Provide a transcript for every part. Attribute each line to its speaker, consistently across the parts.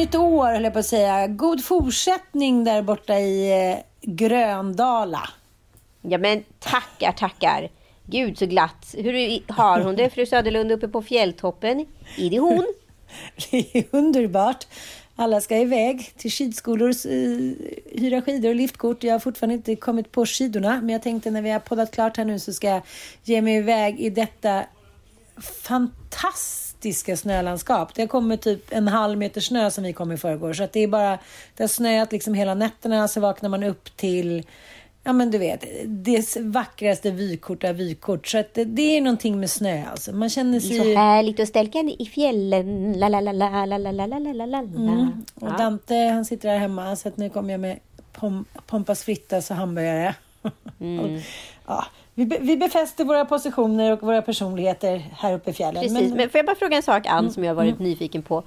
Speaker 1: Nytt år höll jag på att säga. God fortsättning där borta i eh, Gröndala.
Speaker 2: Ja men tackar, tackar. Gud så glatt. Hur har hon det, fru Söderlund, uppe på fjälltoppen? Är det hon?
Speaker 1: Det är underbart. Alla ska iväg till skidskolor, eh, hyra skidor och liftkort. Jag har fortfarande inte kommit på skidorna, men jag tänkte när vi har poddat klart här nu så ska jag ge mig iväg i detta fantastiska snölandskap. Det kommer typ en halv meter snö som vi kom i förrgår. Så att det är bara, det har snöat liksom hela nätterna så vaknar man upp till Ja men du vet, det vackraste vykort av vykort. Så att det, det är någonting med snö alltså. Man känner
Speaker 2: Det är
Speaker 1: sig...
Speaker 2: så härligt att stälka i fjällen. La, la, la, la, la, la, la, la, la.
Speaker 1: Mm. Och
Speaker 2: Ja.
Speaker 1: Dante han sitter här hemma så att nu kommer jag med pom Pompas frittas och hamburgare.
Speaker 2: Mm.
Speaker 1: ja, vi, be vi befäster våra positioner och våra personligheter här uppe i fjällen.
Speaker 2: Precis, men... får jag bara fråga en sak Ann som jag har varit nyfiken på?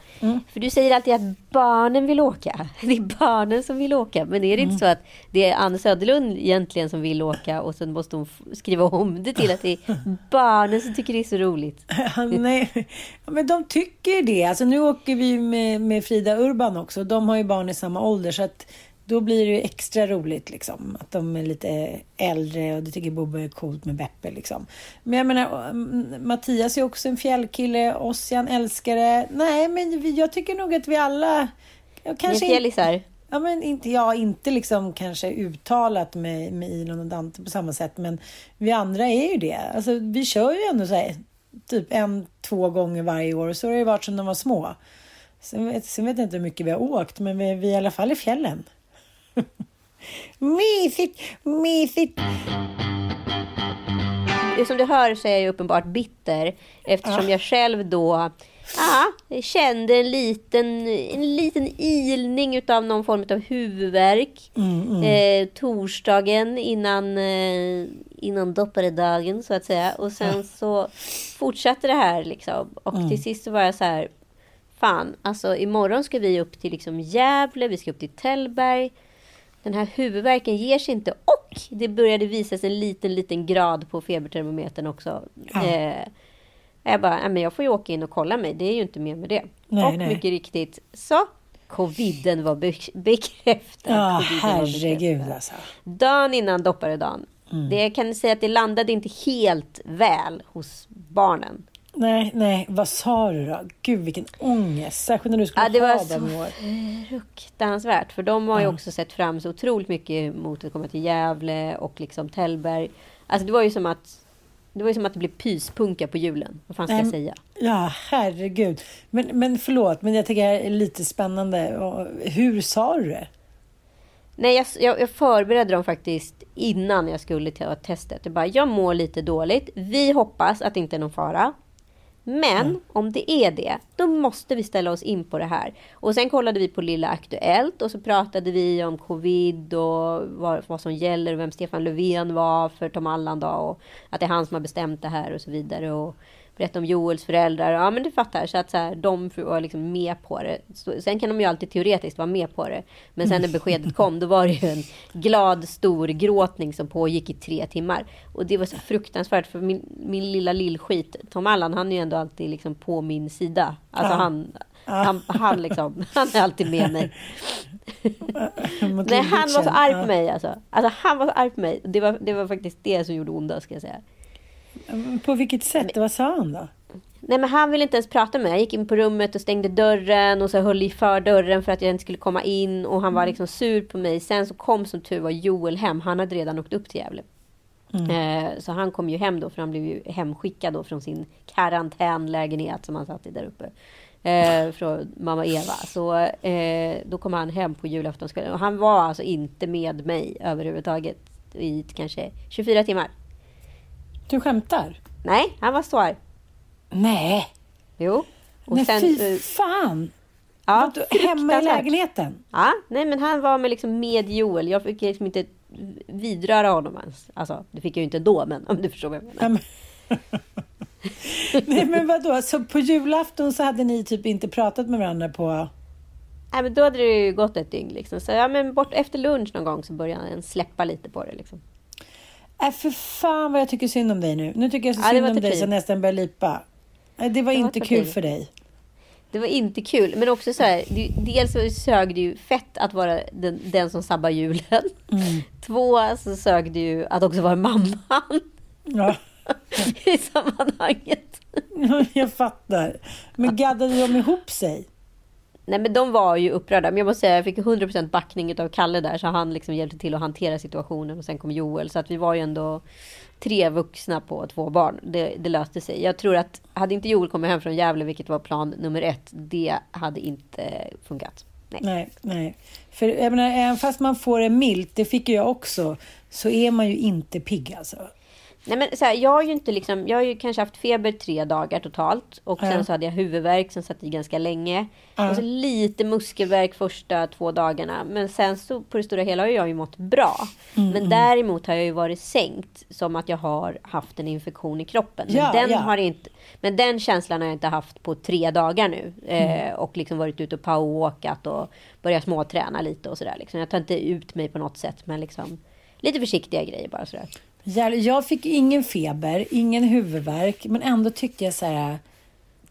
Speaker 2: För du säger alltid att barnen vill åka. Det är barnen som vill åka. Men är det inte så att det är Ann Söderlund egentligen som vill åka och sen måste hon skriva om det till att det är barnen som tycker det är så roligt?
Speaker 1: Nej, men de tycker det. Alltså, nu åker vi med, med Frida Urban också. De har ju barn i samma ålder. Så att då blir det ju extra roligt liksom. Att de är lite äldre och det tycker Bobo är coolt med Beppe liksom. Men jag menar, mm, Mattias är också en fjällkille. Ossian älskar det. Nej, men jag tycker nog att vi alla... ja,
Speaker 2: Ni är
Speaker 1: Kanske
Speaker 2: fjällisar?
Speaker 1: Ja, men inte, ja, inte liksom kanske uttalat med, med Ilon och Dante på samma sätt, men vi andra är ju det. Alltså, vi kör ju ändå så här, typ en, två gånger varje år och så har det ju varit sedan de var små. Sen vet, sen vet jag inte hur mycket vi har åkt, men vi, vi är i alla fall i fjällen. Mysigt, mysigt.
Speaker 2: Som du hör så är jag uppenbart bitter eftersom jag själv då ja, kände en liten, en liten ilning utav någon form av huvudvärk. Eh, torsdagen innan, eh, innan dopparedagen så att säga. Och sen så fortsatte det här liksom. Och till sist så var jag så här. Fan, alltså imorgon ska vi upp till liksom Gävle, vi ska upp till Tällberg. Den här huvudvärken ger sig inte och det började visas en liten, liten grad på febertermometern också.
Speaker 1: Ja.
Speaker 2: Eh, jag bara, "Nej, men jag får ju åka in och kolla mig, det är ju inte mer med det.
Speaker 1: Nej,
Speaker 2: och
Speaker 1: nej.
Speaker 2: mycket riktigt, så coviden var be- bekräftad.
Speaker 1: Ja,
Speaker 2: var
Speaker 1: herregud
Speaker 2: bekräftad.
Speaker 1: alltså.
Speaker 2: Dagen innan dopparedagen. Det kan säga att det landade inte helt väl hos barnen.
Speaker 1: Nej, nej, vad sa du då? Gud vilken ångest, särskilt när du skulle
Speaker 2: Ja, det
Speaker 1: ha
Speaker 2: var
Speaker 1: dem i
Speaker 2: så
Speaker 1: år.
Speaker 2: fruktansvärt. För de har ju också sett fram så otroligt mycket mot att komma till Gävle och liksom Tällberg. Alltså det var ju som att det var ju som att det blev pyspunka på julen. Vad fan ska jag säga?
Speaker 1: Ja, herregud. Men, men förlåt, men jag tycker det är lite spännande. Hur sa du det?
Speaker 2: Nej, jag, jag, jag förberedde dem faktiskt innan jag skulle ta testet. Jag bara, jag mår lite dåligt. Vi hoppas att det inte är någon fara. Men om det är det, då måste vi ställa oss in på det här. Och sen kollade vi på Lilla Aktuellt och så pratade vi om covid och vad, vad som gäller och vem Stefan Löfven var för Tom Allan och att det är han som har bestämt det här och så vidare. Och berätta om Joels föräldrar. Ja, men du fattar. Så att så här, de var liksom med på det. Så, sen kan de ju alltid teoretiskt vara med på det. Men sen när beskedet kom, då var det ju en glad stor gråtning som pågick i tre timmar. Och det var så fruktansvärt, för min, min lilla lillskit, Tom Allan, han är ju ändå alltid liksom på min sida. Alltså
Speaker 1: Ja.
Speaker 2: han, han, han, liksom, han är alltid med mig. Nej, han var så arg på mig alltså. Alltså han var så arg på mig. Det var, det var faktiskt det som gjorde onda, ska jag säga.
Speaker 1: Men På vilket sätt? Vad sa han då?
Speaker 2: Nej men han ville inte ens prata med mig. Jag gick in på rummet och stängde dörren och så höll i för dörren för att jag inte skulle komma in. Och han var liksom sur på mig. Sen så kom som tur var Joel hem. Han hade redan åkt upp till Gävle. Eh, så han kom ju hem då för han blev ju hemskickad då från sin karantänlägenhet som han satt i där uppe. Eh, från mamma Eva. Så eh, då kom han hem på julaftonskvällen. Och han var alltså inte med mig överhuvudtaget i kanske 24 timmar.
Speaker 1: Du skämtar?
Speaker 2: Nej, han var så arg.
Speaker 1: Nej,
Speaker 2: Jo. Och
Speaker 1: Nej
Speaker 2: sen,
Speaker 1: fy
Speaker 2: eh,
Speaker 1: fan!
Speaker 2: Ja,
Speaker 1: Vadå, hemma i lägenheten?
Speaker 2: Ja, nej men han var med, liksom med Joel. Jag fick liksom inte vidröra honom ens. Alltså, det fick jag ju inte då, men om du förstår vad jag menar.
Speaker 1: Nej men vadå, så på julafton så hade ni typ inte pratat med varandra på...
Speaker 2: Nej, men då hade det ju gått ett dygn. Liksom. Så ja, men bort efter lunch någon gång så började han släppa lite på det. Liksom.
Speaker 1: Äh, för fan vad jag tycker synd om dig nu. Nu tycker jag så
Speaker 2: Ja,
Speaker 1: synd om dig så jag nästan börjar lipa. Nej, Det var
Speaker 2: Det
Speaker 1: inte kul för dig.
Speaker 2: Det var inte kul, men också så här. Dels sög det ju fett att vara den, den som sabbar julen. Två så sög det ju att också vara mamman
Speaker 1: Ja,
Speaker 2: i sammanhanget.
Speaker 1: jag fattar. Men gaddade de ihop sig?
Speaker 2: Nej men de var ju upprörda. Men jag måste säga jag fick 100% backning av Kalle där. Så han liksom hjälpte till att hantera situationen. Och sen kom Joel. Så att vi var ju ändå tre vuxna på två barn. Det, det löste sig. Jag tror att hade inte Joel kommit hem från Gävle, vilket var plan nummer ett. Det hade inte funkat. Nej.
Speaker 1: Nej, nej. För jag menar, även fast man får det milt, det fick ju jag också, så är man ju inte pigg alltså.
Speaker 2: Nej men så här, jag har ju inte liksom, jag har ju kanske haft feber tre dagar totalt. Och sen
Speaker 1: Ja.
Speaker 2: så hade jag huvudvärk som satt i ganska länge.
Speaker 1: Ja.
Speaker 2: Och så lite muskelvärk första två dagarna. Men sen så på det stora hela har jag ju mått bra.
Speaker 1: Mm,
Speaker 2: men däremot har jag ju varit sänkt som att jag har haft en infektion i kroppen. Men,
Speaker 1: Ja,
Speaker 2: den,
Speaker 1: ja.
Speaker 2: Har inte, men den känslan har jag inte haft på tre dagar nu.
Speaker 1: Mm.
Speaker 2: Eh, och liksom varit ute och powerwalkat och börjat småträna lite och sådär. Liksom. Jag tar inte ut mig på något sätt. Men liksom lite försiktiga grejer bara sådär.
Speaker 1: Jag, fick ingen feber, ingen huvudvärk, men ändå tyckte jag så här...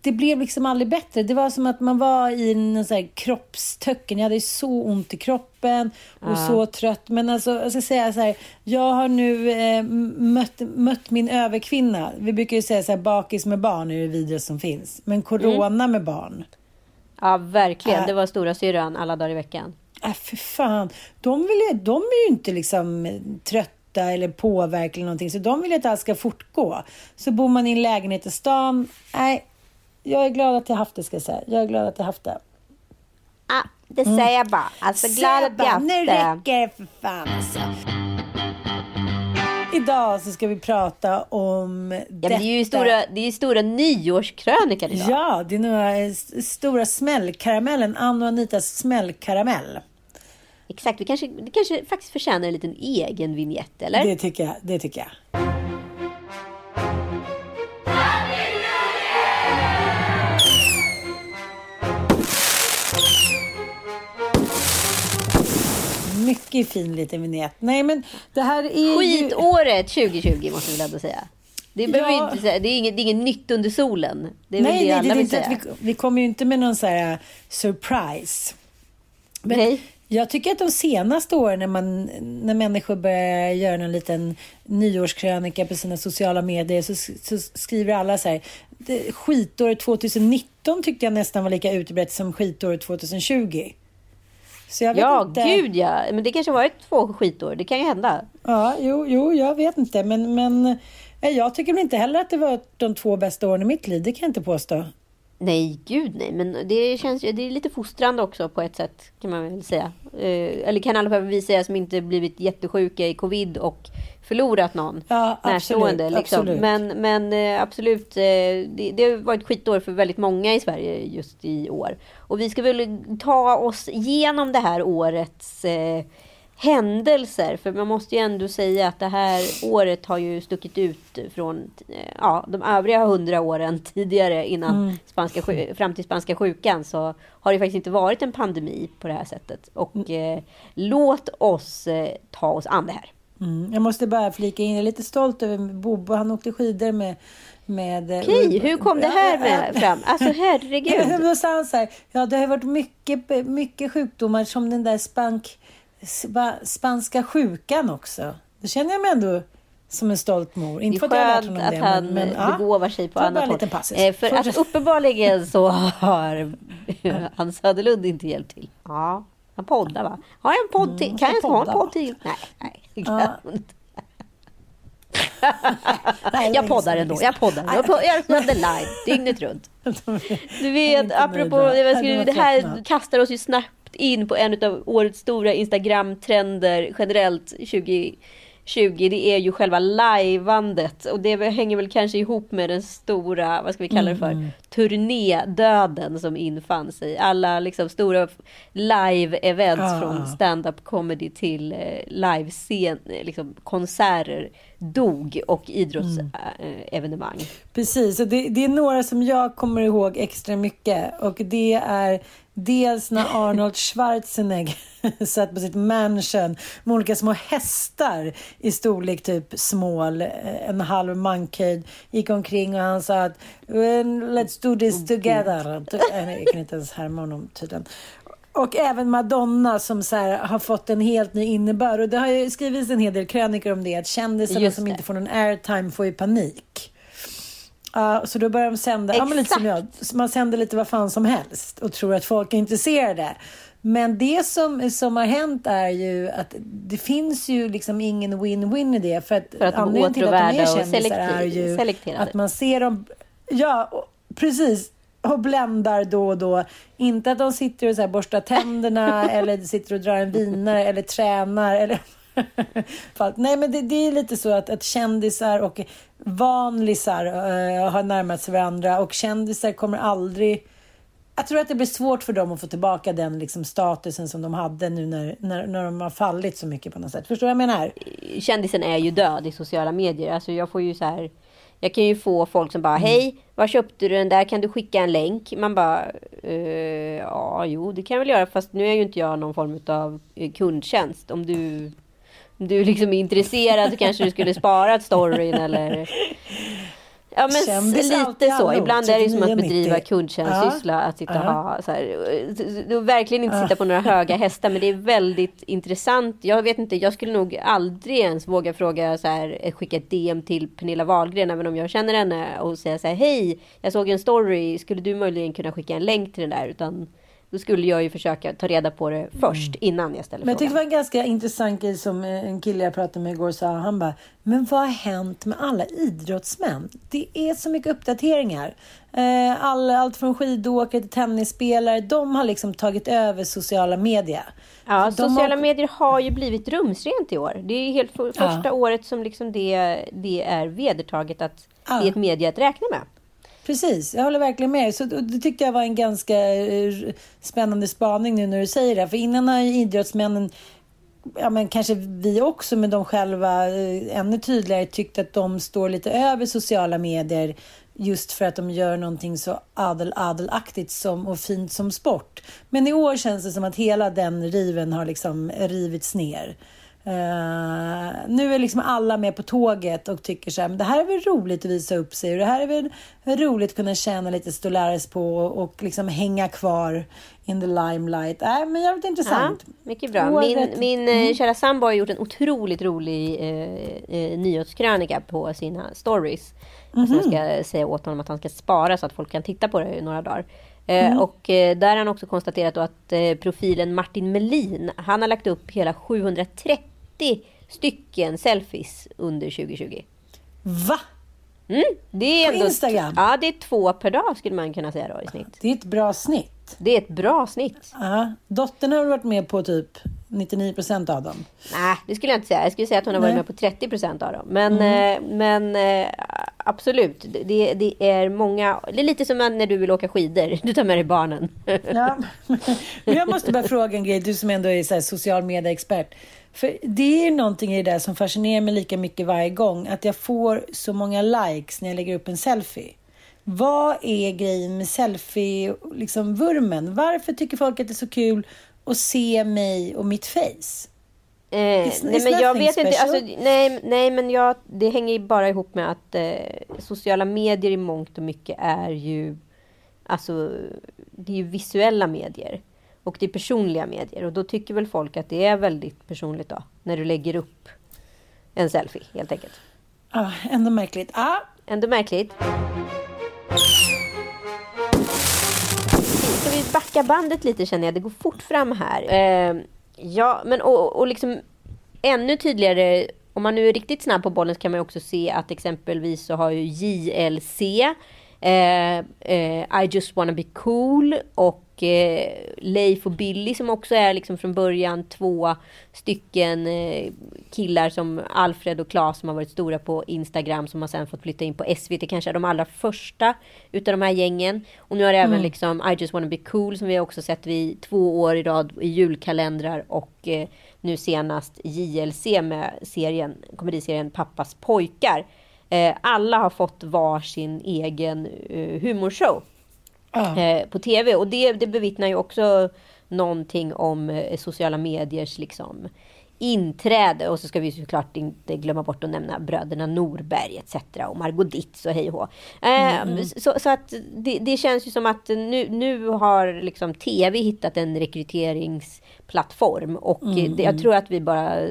Speaker 1: Det blev liksom aldrig bättre. Det var som att man var i en så här kroppstöcken. Jag hade så ont i kroppen och så trött. Men alltså, jag ska säga så här. Jag har nu eh, mött, mött min överkvinna. Vi brukar ju säga så här, bakis med barn är det vidrigaste som finns. Men corona med barn.
Speaker 2: Ja, verkligen.
Speaker 1: Äh.
Speaker 2: Det var stora syrran alla dagar i veckan.
Speaker 1: Äh, för fan. De, vill ju, de är ju inte liksom eh, trötta eller påverkade eller någonting. Så de vill ju att allt ska fortgå. Så bor man i en lägenhet i stan. Nej, jag är glad att jag haft det ska jag säga. Jag är glad att jag haft det.
Speaker 2: Ah, det säger jag bara. Alltså glad att jag haft
Speaker 1: Nu räcker det för fan alltså. Idag så ska vi prata om
Speaker 2: Ja, men det är ju
Speaker 1: detta.
Speaker 2: stora, det är stora nyårskrönikan idag.
Speaker 1: Ja, det är några stora smällkaramellen. Ann och Anitas smällkaramell.
Speaker 2: Exakt, vi kanske, det kanske faktiskt förtjänar en liten egen vignett, eller?
Speaker 1: Det tycker jag. Det tycker jag. Mycket fin liten vignett. Nej, men det här är ju...
Speaker 2: Skitåret 2020 måste vi väl ändå säga. Det,
Speaker 1: Ja.
Speaker 2: inte det, är inget, det är inget nytt under solen. Det är väl
Speaker 1: Nej,
Speaker 2: det
Speaker 1: nej,
Speaker 2: alla
Speaker 1: det
Speaker 2: vill
Speaker 1: inte
Speaker 2: säga.
Speaker 1: vi, vi kommer ju inte med någon så här surprise. Men
Speaker 2: Nej.
Speaker 1: Jag tycker att de senaste åren när, man, när människor börjar göra en liten nyårskrönika på sina sociala medier så, så skriver alla så här. Skitåret 2019 tyckte jag nästan var lika utbrett som skitåret 2020.
Speaker 2: Så jag vet ja, inte. gud ja. Men det kanske varit två skitår. Det kan ju hända.
Speaker 1: Ja, jo, jo jag vet inte. Men, men jag tycker inte heller att det var de två bästa åren i mitt liv. Det kan jag inte påstå.
Speaker 2: Nej, gud nej. Men det känns ju, det är lite fostrande också på ett sätt kan man väl säga. Eh, eller kan i alla fall vi säga som inte blivit jättesjuka i covid och förlorat någon
Speaker 1: ja, närstående.
Speaker 2: Absolut, liksom. absolut. Men, men eh, absolut, eh, det, det har varit skitår för väldigt många i Sverige just i år. Och vi ska väl ta oss igenom det här årets eh, händelser. För man måste ju ändå säga att det här året har ju stuckit ut från ja, de övriga hundra åren tidigare innan mm. spanska, fram till spanska sjukan så har det faktiskt inte varit en pandemi på det här sättet. Och mm. eh, låt oss eh, ta oss an det här.
Speaker 1: Mm. Jag måste bara flika in, jag är lite stolt över Bobo. Han åkte skidor med med...
Speaker 2: Eh, Okej, hur kom det här med fram? Alltså herregud.
Speaker 1: Då sa han så här, ja det har varit mycket, mycket sjukdomar som den där spank spa, spanska sjukan också. Då känner jag mig ändå som en stolt mor.
Speaker 2: Inte för att jag har lärt honom det. han men, men, begåvar sig på annat håll. Eh, för att uppenbarligen så har Hans Söderlund inte hjälpt till. Ja, han poddar va? Har jag en podd till? Mm, kan jag ha en podd till? Nej, nej, det kan jag inte. jag poddar ändå. Jag poddar. Jag, poddar, jag sänder live dygnet runt. Du vet, apropå, det här kastar oss ju snabbt in på en av årets stora Instagram-trender generellt 2020. Det är ju själva lajvandet och det hänger väl kanske ihop med den stora, vad ska vi kalla det för, mm. turnédöden som infann sig. Alla liksom stora live-events ah. från stand-up comedy till eh, live-scen, liksom konserter dog och idrottsevenemang. Mm.
Speaker 1: Precis, och det, det, är några som jag kommer ihåg extra mycket och det är Dels när Arnold Schwarzenegger satt på sitt mansion med olika små hästar i storlek typ small, eh, en halv mankhöjd, gick omkring och han sa att let's do this together. Jag kan inte ens härma honom tydligen. Och även Madonna som så här, har fått en helt ny innebörd. Och det har ju skrivits en hel del krönikor om det, att kändisarna som inte får någon airtime får ju panik. Uh, så då börjar de sända, ja, men lite som jag, man sänder lite vad fan som helst och tror att folk är intresserade. Men det som, som har hänt är ju att det finns ju liksom ingen win-win i det. För att,
Speaker 2: för att anledningen till att de är kändisar är ju
Speaker 1: att man ser dem... Ja, precis. Och bländar då och då. Inte att de sitter och så här borstar tänderna eller sitter och drar en vinare eller tränar. Eller Nej, men det, det, är lite så att, att kändisar och vanlisar uh, har närmat sig varandra och kändisar kommer aldrig... Jag tror att det blir svårt för dem att få tillbaka den liksom, statusen som de hade nu när, när, när de har fallit så mycket på något sätt. Förstår du vad jag menar?
Speaker 2: Kändisen är ju död i sociala medier. Alltså jag får ju så här... Jag kan ju få folk som bara, mm. hej, var köpte du den där? Kan du skicka en länk? Man bara, eh, ja, jo, det kan jag väl göra, fast nu är ju inte jag någon form av eh, kundtjänst. Om du du liksom är intresserad kanske du skulle sparat storyn eller Ja men lite så. Ibland är det som att bedriva kundtjänstsyssla. Ja. Att sitta och ha så här, verkligen inte sitta på några höga hästar. Men det är väldigt intressant. Jag vet inte, jag skulle nog aldrig ens våga fråga så här, skicka ett DM till Pernilla Wahlgren. Även om jag känner henne och säga så här, hej, jag såg en story. Skulle du möjligen kunna skicka en länk till den där? Utan då skulle jag ju försöka ta reda på det först mm. innan jag ställer
Speaker 1: men jag frågan. Tyckte det var en ganska intressant grej som en kille jag pratade med igår sa. Han bara, men vad har hänt med alla idrottsmän? Det är så mycket uppdateringar. Eh, all, allt från skidåkare till tennisspelare. De har liksom tagit över sociala medier.
Speaker 2: Ja, de sociala har... medier har ju blivit rumsrent i år. Det är helt för, första ja. året som liksom det, det är vedertaget att ja. det är ett medie att räkna med.
Speaker 1: Precis, jag håller verkligen med. Så det tyckte jag var en ganska eh, spännande spaning nu när du säger det. För innan har idrottsmännen, ja men kanske vi också, men de själva eh, ännu tydligare tyckt att de står lite över sociala medier just för att de gör någonting så adel-adelaktigt som, och fint som sport. Men i år känns det som att hela den riven har liksom rivits ner. Uh, nu är liksom alla med på tåget och tycker så här, men det här är väl roligt att visa upp sig och det här är väl roligt att kunna tjäna lite stolares på och, och liksom hänga kvar in the limelight. Äh, men jävligt intressant.
Speaker 2: Ja, mycket bra. Min, min mm. kära sambo har gjort en otroligt rolig eh, eh, nyhetskrönika på sina stories. Mm -hmm. Sen ska säga åt honom att han ska spara så att folk kan titta på det i några dagar. Eh, mm. Och eh, där har han också konstaterat att eh, profilen Martin Melin, han har lagt upp hela 730 stycken selfies under 2020.
Speaker 1: Va?
Speaker 2: Mm, det är
Speaker 1: På ändå, Instagram?
Speaker 2: Ja, det är två per dag skulle man kunna säga då i snitt.
Speaker 1: Det är ett bra snitt.
Speaker 2: Det är ett bra snitt.
Speaker 1: Ja. Dottern har varit med på typ 99 procent av dem.
Speaker 2: Nej, det skulle jag inte säga. Jag skulle säga att hon har varit med på 30 procent av dem. Men, mm. eh, men eh, absolut, det, det, är många. Det är lite som när du vill åka skidor. Du tar med dig barnen.
Speaker 1: ja. Men jag måste bara fråga en grej. Du som ändå är så social media-expert. För det är någonting i det där som fascinerar mig lika mycket varje gång. Att jag får så många likes när jag lägger upp en selfie. Vad är grejen med selfie-vurmen? Liksom, Varför tycker folk att det är så kul att se mig och mitt face?
Speaker 2: Eh, it's, nej, men jag vet inte. Alltså, nej, nej, men jag, det hänger bara ihop med att eh, sociala medier i mångt och mycket är ju... Alltså, det är ju visuella medier. Och det är personliga medier. Och då tycker väl folk att det är väldigt personligt då. När du lägger upp en selfie, helt enkelt.
Speaker 1: Ja, ah, ändå märkligt. Ah.
Speaker 2: Ändå märkligt. Backa bandet lite känner jag? Det går fort fram här. Eh, ja, men och, och liksom ännu tydligare om man nu är riktigt snabb på bollen så kan man också se att exempelvis så har ju JLC eh, eh, I just wanna be cool och eh, Leif och Billy som också är liksom från början två stycken eh, killar som Alfred och Claes som har varit stora på Instagram som har sen fått flytta in på SVT. Kanske är de allra första utav de här gängen. Och nu har mm. även liksom I just wanna be cool som vi också sett vid två år i rad i julkalendrar och eh, nu senast JLC med serien, komediserien Pappas pojkar. Eh, alla har fått varsin egen uh, humorshow eh, på tv. Och det, det bevittnar ju också någonting om eh, sociala mediers liksom, inträde. Och så ska vi såklart inte glömma bort att nämna bröderna Norberg etc. Och Margot Ditz och hej och eh, mm. så, så, att det, det, känns ju som att nu, nu har liksom tv hittat en rekryteringsplattform. Och mm. det, jag tror att vi bara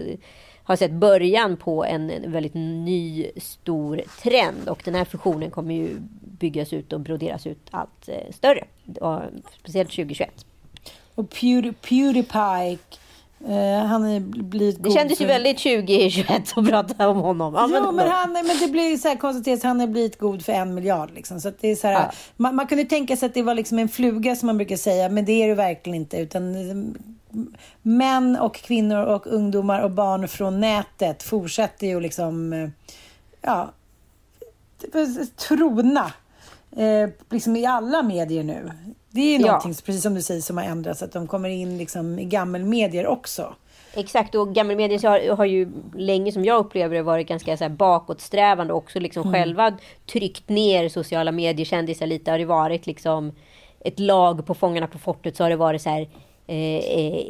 Speaker 2: har sett början på en väldigt ny stor trend. Och den här fusionen kommer ju byggas ut och broderas ut allt eh, större. Och speciellt 2021.
Speaker 1: Och Pewdie, Pewdiepie Uh, han är blivit
Speaker 2: Det kändes för... ju väldigt 2021 att prata om honom.
Speaker 1: Ja, jo, men, men, han, men det blir så här konstaterat han har blivit god för en miljard. Liksom. Så det är så här, ja. man, man kunde tänka sig att det var liksom en fluga som man brukar säga, men det är det verkligen inte. Utan män och kvinnor och ungdomar och barn från nätet fortsätter ju liksom, eh, ja, trona eh, liksom i alla medier nu. Det är ju ja. någonting, precis som du säger, som har ändrats, att de kommer in liksom i gammelmedier också.
Speaker 2: Exakt, och gammelmedier har, har ju länge som jag upplever det varit ganska så här bakåtsträvande och också liksom mm. själva tryckt ner sociala medier-kändisar lite. Har det varit liksom ett lag på Fångarna på fortet så har det varit så här eh, eh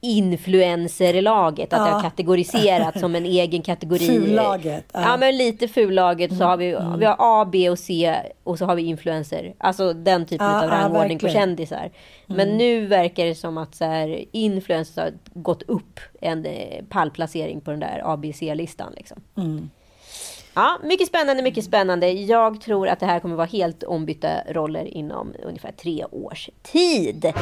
Speaker 2: influencerlaget. Att ja. det har kategoriserats som en egen kategori.
Speaker 1: Fullaget.
Speaker 2: Ja. ja, men lite fullaget. Så har vi, mm. vi har A, B och C och så har vi influencer. Alltså den typen ja, av rangordning på kändisar. Mm. Men nu verkar det som att så här, influencers har gått upp en eh, pallplacering på den där A, B, C-listan. Liksom. Mm. Ja, mycket spännande, mycket spännande. Jag tror att det här kommer vara helt ombytta roller inom ungefär tre års tid.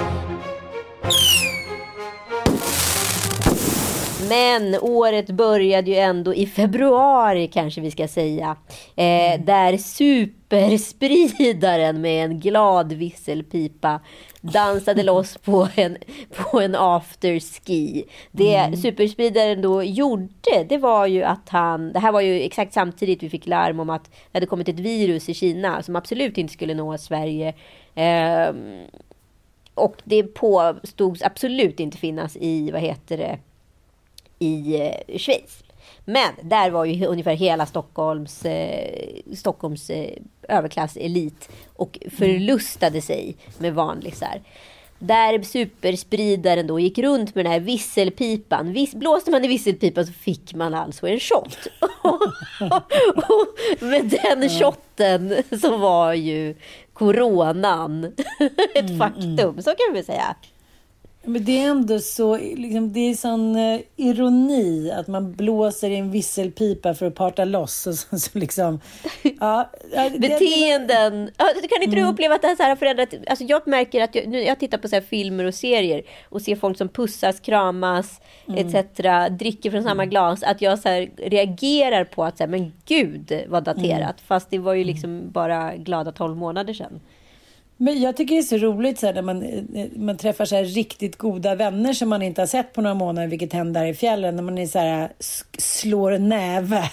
Speaker 2: Men året började ju ändå i februari kanske vi ska säga. Eh, där superspridaren med en glad visselpipa dansade loss på en, på en afterski. Det mm. superspridaren då gjorde, det var ju att han... Det här var ju exakt samtidigt vi fick larm om att det hade kommit ett virus i Kina som absolut inte skulle nå Sverige. Eh, och det påstods absolut inte finnas i, vad heter det, i eh, Schweiz. Men där var ju ungefär hela Stockholms, eh, Stockholms eh, överklasselit och förlustade sig med vanlisar. där superspridaren då gick runt med den här visselpipan. Vis, blåste man i visselpipan så fick man alltså en shot. och med den shotten så var ju coronan ett mm, faktum. Mm. Så kan vi säga.
Speaker 1: Men det är ändå så, liksom, det är sån eh, ironi att man blåser i en visselpipa för att parta loss. Och så, så liksom,
Speaker 2: ja, Beteenden. Ja, kan inte mm. du uppleva att det här har förändrat? Alltså jag märker att jag, nu, jag tittar på så filmer och serier och ser folk som pussas, kramas mm. etc. Dricker från samma mm. glas. Att jag så här, reagerar på att så här, men gud vad daterat. Mm. Fast det var ju liksom bara glada tolv månader sedan.
Speaker 1: Men jag tycker det är så roligt så här, när man, eh, man träffar så här, riktigt goda vänner som man inte har sett på några månader, vilket händer i fjällen, när man är så här, slår näve.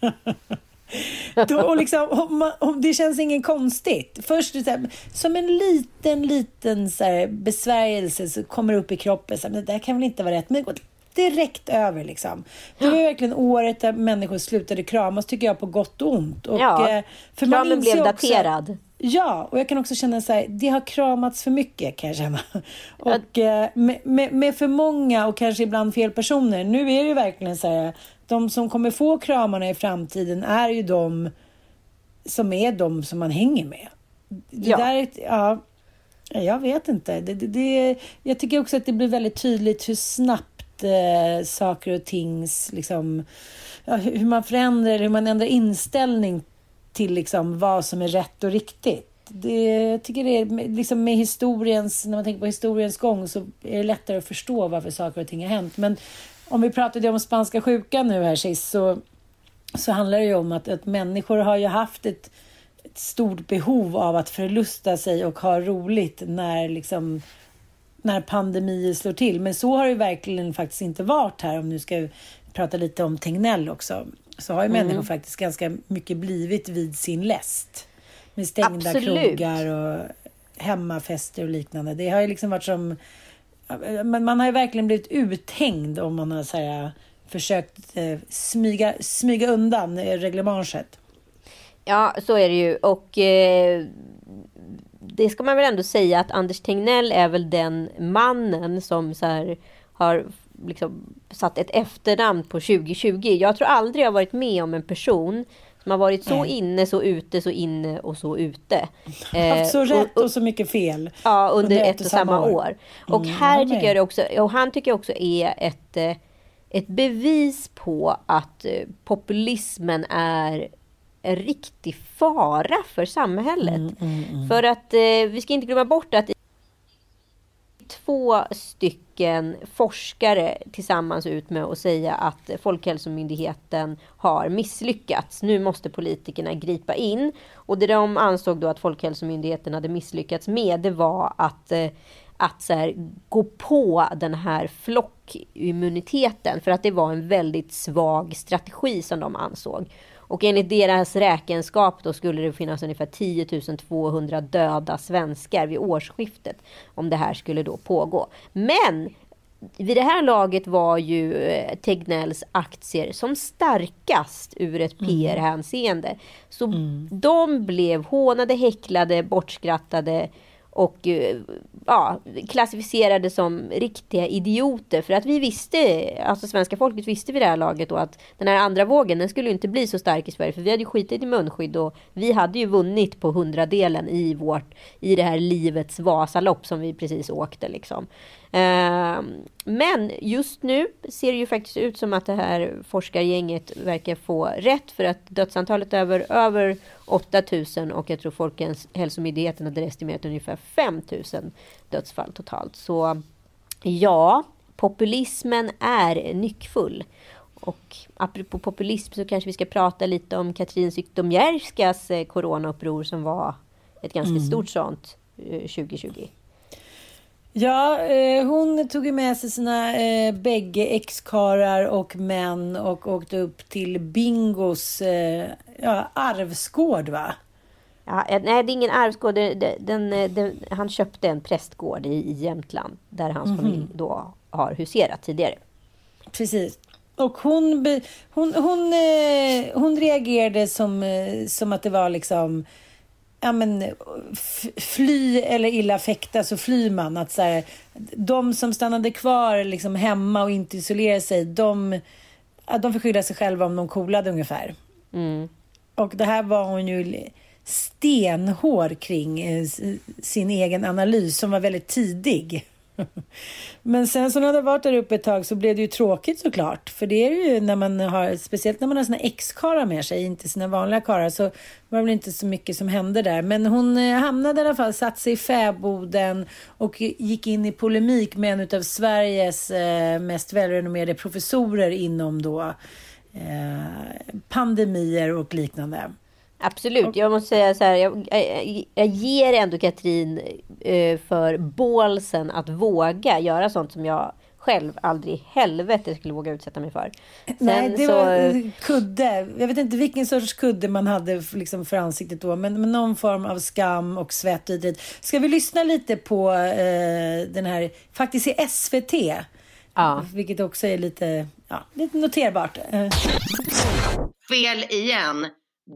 Speaker 1: Då, och liksom, om man, om det känns inget konstigt. Först så här, som en liten, liten så här, besvärjelse så kommer det upp i kroppen. Så här, det där kan väl inte vara rätt. Men det går direkt över. Liksom. Det var verkligen året där människor slutade kramas, tycker jag, på gott och ont. Och,
Speaker 2: ja, eh, för kramen blev daterad.
Speaker 1: Ja, och jag kan också känna så här, det har kramats för mycket kan jag känna. Och eh, med, med, med, för många och kanske ibland fel personer. Nu är det ju verkligen så här, de som kommer få kramarna i framtiden är ju de som är de som man hänger med. Det ja. Där, ja, jag vet inte. Det, det, det, jag tycker också att det blir väldigt tydligt hur snabbt eh, saker och tings, liksom, ja, hur man förändrar, hur man ändrar inställning till liksom vad som är rätt och riktigt. Det, jag tycker det är liksom med historiens, när man tänker på historiens gång så är det lättare att förstå varför saker och ting har hänt. Men om vi pratade om spanska sjukan nu här sist så, så handlar det ju om att, att människor har ju haft ett, ett stort behov av att förlusta sig och ha roligt när liksom när pandemier slår till. Men så har det verkligen faktiskt inte varit här om nu ska prata lite om Tegnell också så har ju mm. människor faktiskt ganska mycket blivit vid sin läst. Med stängda Absolut. krogar och hemmafester och liknande. Det har ju liksom varit som... Men man har ju verkligen blivit uthängd om man har så här, försökt eh, smyga, smyga undan reglementet.
Speaker 2: Ja, så är det ju. Och eh, det ska man väl ändå säga att Anders Tegnell är väl den mannen som så här, har liksom satt ett efternamn på 2020. Jag tror aldrig jag varit med om en person som har varit så inne, så ute, så inne och så ute.
Speaker 1: Haft så eh, rätt och, och, så mycket fel.
Speaker 2: Ja, under, under ett och samma år. år. Och mm, här tycker jag det också, och han tycker jag också är ett, eh, ett bevis på att eh, populismen är en riktig fara för samhället. Mm, mm, mm. för att vi ska inte glömma bort att två stycken forskare tillsammans ut med att säga att Folkhälsomyndigheten har misslyckats. Nu måste politikerna gripa in. Och det de ansåg då att Folkhälsomyndigheten hade misslyckats med, det var att eh, att så här, gå på den här flockimmuniteten. För att det var en väldigt svag strategi som de ansåg. Och enligt deras räkenskap då skulle det finnas ungefär 10 200 döda svenskar vid årsskiftet om det här skulle då pågå. Men vid det här laget var ju eh, Tegnells aktier som starkast ur ett mm. PR-hänseende. Så mm. de blev hånade, häcklade, bortskrattade och eh, ja, klassificerade som riktiga idioter. För att vi visste, alltså svenska folket visste vid det här laget då att den här andra vågen den skulle inte bli så stark i Sverige. För vi hade ju skitit i munskydd och vi hade ju vunnit på hundradelen i vårt, i det här livets Vasalopp som vi precis åkte liksom. Ehm, men just nu ser det ju faktiskt ut som att det här forskargänget verkar få rätt för att dödsantalet är över, över 8000 och jag tror Folkhälsomyndigheten hade estimerat ungefär 5000 dödsfall totalt. Så ja, populismen är nyckfull. Och apropå populism så kanske vi ska prata lite om Katrin Zytomierskas eh, coronauppror som var ett ganska mm. stort sånt 2020. Eh,
Speaker 1: Ja, eh, hon tog ju med sig sina eh, bägge exkarar och män och åkte upp till Bingos eh, ja, arvsgård, va?
Speaker 2: Ja, eh, nej, det är ingen arvsgård. Den, den, eh, den, han köpte en prästgård i, i Jämtland där hans mm -hmm. familj då har huserat tidigare.
Speaker 1: Precis. Och hon, hon, hon, hon, hon reagerade som, som att det var liksom ja, men, fly eller illa fäkta så flyr man. Att, så här, de som stannade kvar liksom, hemma och inte isolerade sig, de, de får skylla sig själva om de coolade ungefär.
Speaker 2: Mm.
Speaker 1: Och det här var hon ju stenhård kring eh, sin egen analys som var väldigt tidig. Men sen så när hon hade varit där uppe ett tag så blev det ju tråkigt såklart. För det är ju när man har, speciellt när man har sina ex-karlar med sig, inte sina vanliga karlar, så var det väl inte så mycket som hände där. Men hon eh, hamnade i alla fall, satt sig i fäboden och gick in i polemik med en av Sveriges eh, mest välrenommerade professorer inom då eh, pandemier och liknande.
Speaker 2: Absolut. Jag måste säga så här, jag, jag, jag ger ändå Katrin eh, för bålsen att våga göra sånt som jag själv aldrig i helvete skulle våga utsätta mig för.
Speaker 1: Sen Nej, det så... var kudde. Jag vet inte vilken sorts kudde man hade liksom för ansiktet då, men, men någon form av skam och svett och dit. Ska vi lyssna lite på eh, den här, faktiskt i SVT, ja. vilket också är lite, ja, lite noterbart.
Speaker 3: Fel igen.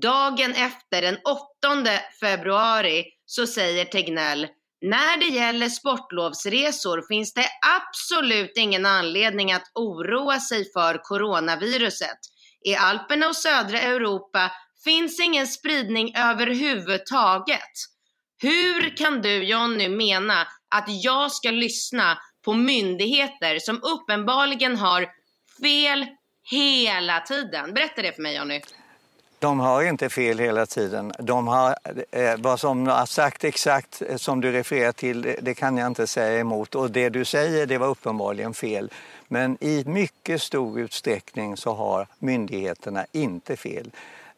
Speaker 3: Dagen efter, den 8 februari, så säger Tegnell när det gäller sportlovsresor finns det absolut ingen anledning att oroa sig för coronaviruset. I Alperna och södra Europa finns ingen spridning överhuvudtaget. Hur kan du Jonny mena att jag ska lyssna på myndigheter som uppenbarligen har fel hela tiden? Berätta det för mig Jonny.
Speaker 4: De har inte fel hela tiden. De har, eh, vad som har sagt exakt eh, som du refererar till, det, det kan jag inte säga emot. Och det du säger, det var uppenbarligen fel. Men i mycket stor utsträckning så har myndigheterna inte fel.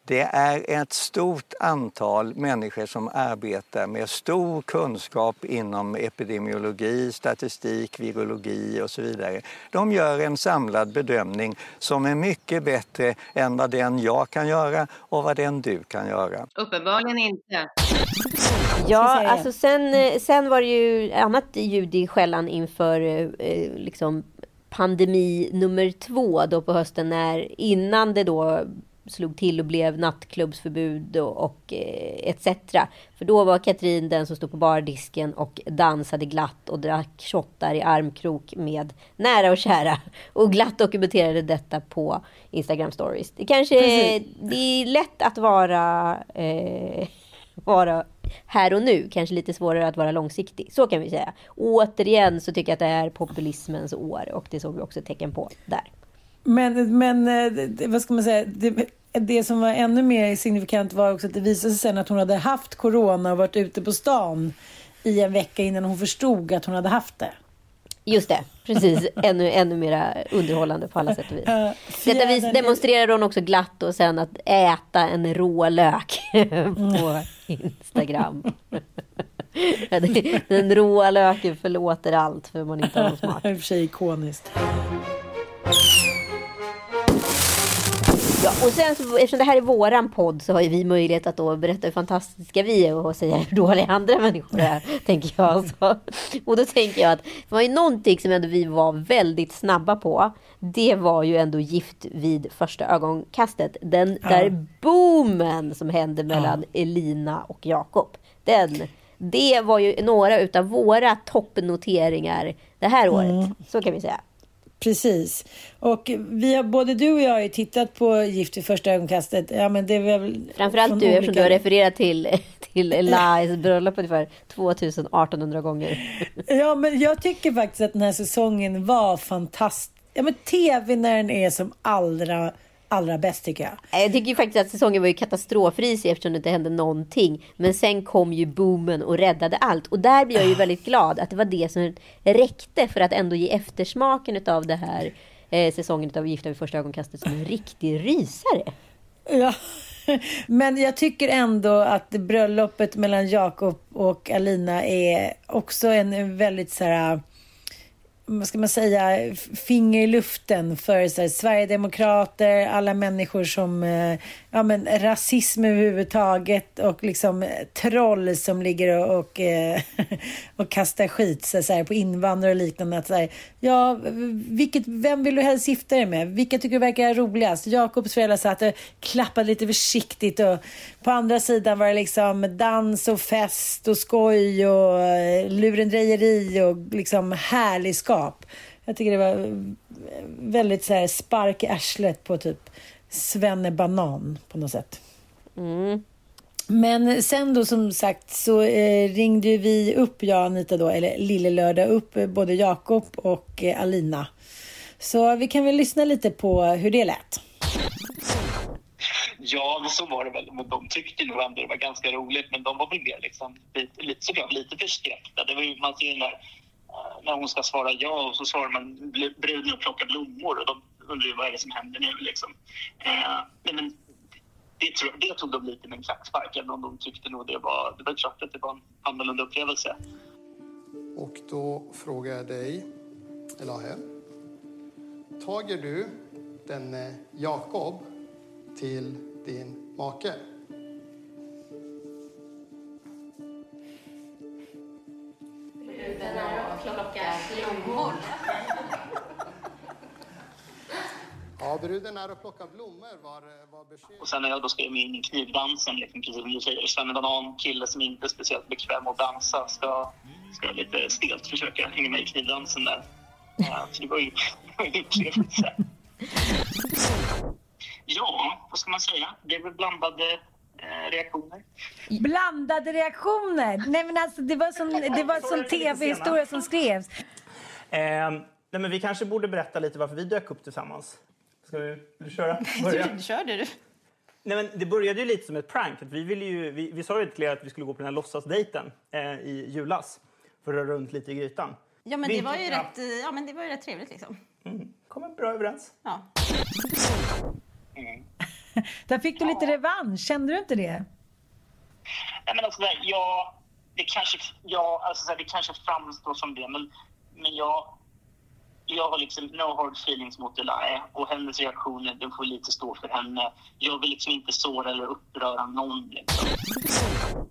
Speaker 4: Det är ett stort antal människor som arbetar med stor kunskap inom epidemiologi, statistik, virologi och så vidare. De gör en samlad bedömning som är mycket bättre än vad den jag kan göra och vad den du kan göra.
Speaker 3: Uppenbarligen inte.
Speaker 2: Ja, alltså sen, eh, sen var det ju annat ljud i skällan inför eh, liksom pandemi nummer två då på hösten när innan det då slog till och blev nattklubbsförbud och, och eh, etc. För då var Katrin den som stod på bardisken och dansade glatt och drack shottar i armkrok med nära och kära. Och glatt dokumenterade detta på Instagram stories. Det kanske är, det är lätt att vara, eh, vara här och nu. Kanske lite svårare att vara långsiktig. Så kan vi säga. återigen så tycker jag att det är populismens år och det såg vi också tecken på där.
Speaker 1: Men, men eh, vad ska man säga? Det, det som var ännu mer signifikant var också att det visade sig sen att hon hade haft corona och varit ute på stan i en vecka innan hon förstod att hon hade haft det.
Speaker 2: Just det, precis. Ännu, ännu mer underhållande på alla sätt och vis. Uh, Detta vis demonstrerade hon också glatt och sen att äta en rå lök på Instagram. Den råa löken förlåter allt för man inte har någon smak.
Speaker 1: I och för sig ikoniskt.
Speaker 2: Ja, och sen så, eftersom det här är våran podd så har ju vi möjlighet att då berätta hur fantastiska vi är och säga hur dåliga andra människor är, tänker jag. Så. Och då tänker jag att det var ju någonting som ändå vi var väldigt snabba på. Det var ju ändå gift vid första ögonkastet. Den ja. där boomen som hände mellan ja. Elina och Jakob. Den, det var ju några utav våra toppnoteringar det här året. Mm. Så kan vi säga.
Speaker 1: Precis. Och vi har, både du och jag har ju tittat på Gift vid första ögonkastet. Ja, men det är väl
Speaker 2: Framförallt du, olika... eftersom du har refererat till, till Elias bröllop ungefär 2800 gånger.
Speaker 1: Ja, men jag tycker faktiskt att den här säsongen var fantastisk. Ja, men tv när den är som allra allra bäst tycker jag.
Speaker 2: Jag tycker ju faktiskt att säsongen var ju katastrofrisig eftersom det inte hände någonting. Men sen kom ju boomen och räddade allt. Och där blir jag ju väldigt glad att det var det som räckte för att ändå ge eftersmaken av det här eh, säsongen av Gifta vid första ögonkastet som en riktig rysare.
Speaker 1: Ja, men jag tycker ändå att bröllopet mellan Jakob och Alina är också en väldigt så här vad ska man säga, finger i luften för så här, Sverigedemokrater, alla människor som, eh, ja men rasism överhuvudtaget och liksom eh, troll som ligger och, och, eh, och kastar skit så, så här, på invandrare och liknande. Att, så här, ja, vilket, vem vill du helst gifta dig med? Vilka tycker du verkar roligast? Jakobs föräldrar satt och klappade lite försiktigt och på andra sidan var det liksom dans och fest och skoj och eh, lurendrejeri och liksom härligskap. Jag tycker det var väldigt så här spark i arslet på typ Banan på något sätt. Mm. Men sen då som sagt så eh, ringde vi upp, jag och Anita då, eller Lille Lördag upp eh, både Jakob och eh, Alina. Så vi kan väl lyssna lite på hur det lät.
Speaker 5: Ja, så var det väl. Men de tyckte nog ändå det var ganska roligt. Men de var väl mer liksom, lite, lite, såklart lite förskräckta. Det var ju, man ser när, när hon ska svara ja och så svarar man bruden och plockar blommor. Och de undrar ju vad är det som händer nu liksom. Eh, men det, tror, det tog de lite med en klackspark, även om de tyckte nog det var, det var klart att det var en annorlunda upplevelse.
Speaker 6: Och då frågar jag dig, Elahe. Tager du den Jakob till din make?
Speaker 2: Bruden är och plockar blommor.
Speaker 6: Ja, bruden är och plockar blommor var, var.
Speaker 5: Och sen när jag då mig in i knivdansen, liksom, precis som du säger, Svenne Banan, kille som inte är speciellt bekväm att dansa, ska, ska lite stelt försöka hänga med i knivdansen där. Ja, så det var ju en upplevelse. Ja, vad ska man säga? Det är väl blandade eh, reaktioner.
Speaker 1: Blandade reaktioner? Nej men alltså det var som, det var som tv-historia som skrevs.
Speaker 7: Eh, nej, men vi kanske borde berätta lite varför vi dök upp tillsammans. Ska du, vill du köra? Börja.
Speaker 8: Kör du.
Speaker 7: Nej, men det började ju lite som ett prank. Vi, ville ju, vi, vi sa ju till er att vi skulle gå på den här låtsasdejten eh, i julas för att röra runt lite i grytan.
Speaker 8: Ja, men det var ju rätt, ja, men det var ju rätt trevligt liksom.
Speaker 7: Mm. Kommer bra överens.
Speaker 8: Ja.
Speaker 1: Mm. Där fick du lite revansch, kände du inte det?
Speaker 5: Nej, men alltså, jag, det, kanske, jag, alltså, det kanske framstår som det, men, men jag, jag har liksom no hard feelings mot Elahe och hennes reaktioner den får lite stå för henne. Jag vill liksom inte såra eller uppröra någon. Liksom.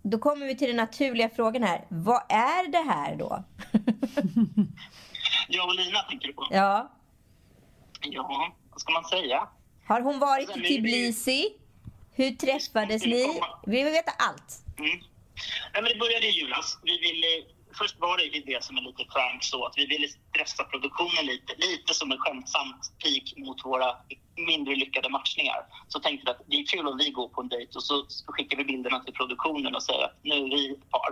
Speaker 2: Då kommer vi till den naturliga frågan här. Vad är det här då?
Speaker 5: jag och Lina tänker du på?
Speaker 2: Ja.
Speaker 5: Ja, vad ska man säga?
Speaker 2: Har hon varit i Tbilisi? Hur träffades ni? Vi vill veta allt.
Speaker 5: Mm. Ja, men det började i julas. Vi ville, först var det det som är lite prank så att vi ville stressa produktionen lite, lite som en skämtsamt pik mot våra mindre lyckade matchningar. Så tänkte vi att det är kul om vi går på en dejt och så skickar vi bilderna till produktionen och säger att nu är vi ett par.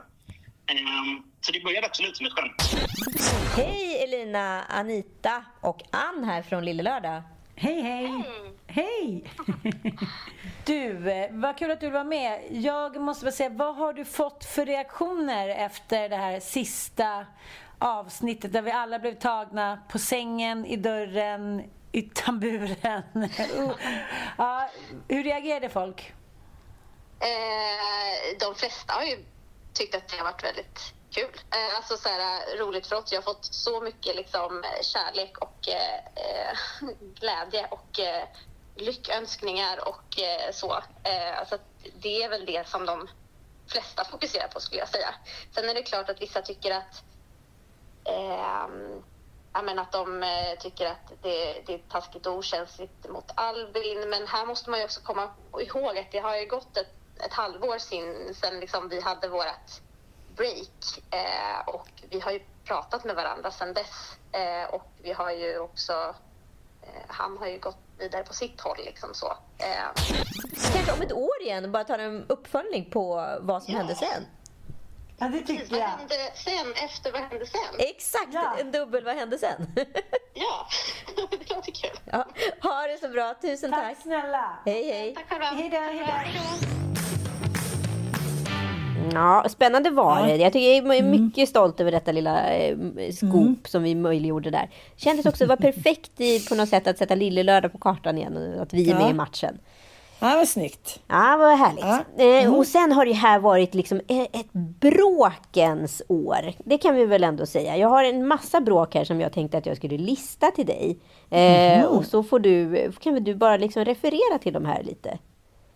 Speaker 5: Um, så det började absolut som ett skämt.
Speaker 2: Hej Elina, Anita och Ann här från Lille Lördag.
Speaker 1: Hej, hej! Hej! Du, eh, vad kul att du var med. Jag måste bara säga, vad har du fått för reaktioner efter det här sista avsnittet där vi alla blev tagna på sängen, i dörren, i tamburen? ja, hur reagerade folk?
Speaker 9: Eh, de flesta har ju tyckt att det har varit väldigt kul. Eh, alltså så här, roligt för oss. Jag har fått så mycket liksom, kärlek och eh, glädje och eh, lyckönskningar och eh, så. Eh, alltså det är väl det som de flesta fokuserar på skulle jag säga. Sen är det klart att vissa tycker att eh, men att de eh, tycker att det, det är taskigt och okänsligt mot Albin. Men här måste man ju också komma ihåg att det har ju gått ett, ett halvår sen, sen liksom vi hade vårt break eh, och vi har ju pratat med varandra sedan dess eh, och vi har ju också eh, han har ju gått vidare på sitt håll liksom så. Eh.
Speaker 2: Kanske om ett år igen bara ta en uppföljning på vad som ja. hände sen.
Speaker 1: Ja, det tycker
Speaker 9: Precis, jag. Vad hände sen efter vad hände sen?
Speaker 2: Exakt, ja. en dubbel vad hände sen?
Speaker 9: ja, det låter kul.
Speaker 2: Ja. Ha det så bra, tusen tack.
Speaker 1: Tack snälla.
Speaker 2: Hej hej.
Speaker 9: Tack själva.
Speaker 1: Hej då, hej då.
Speaker 2: Ja, spännande var det. Jag tycker jag är mm. mycket mm. stolt över detta lilla eh, skop mm. som vi möjliggjorde där. Kändes också, det var perfekt i, på något sätt att sätta Lille Lördag på kartan igen och att vi är ja. med i matchen.
Speaker 1: Ja, vad snyggt.
Speaker 2: Ja, vad härligt.
Speaker 1: Ja.
Speaker 2: Eh,
Speaker 1: Mm.
Speaker 2: och sen har det här varit liksom e- ett bråkens år. Det kan vi väl ändå säga. Jag har en massa bråk här som jag tänkte att jag skulle lista till dig. Eh,
Speaker 1: Mhm.
Speaker 2: Och så får du, kan väl du bara liksom referera till de här lite.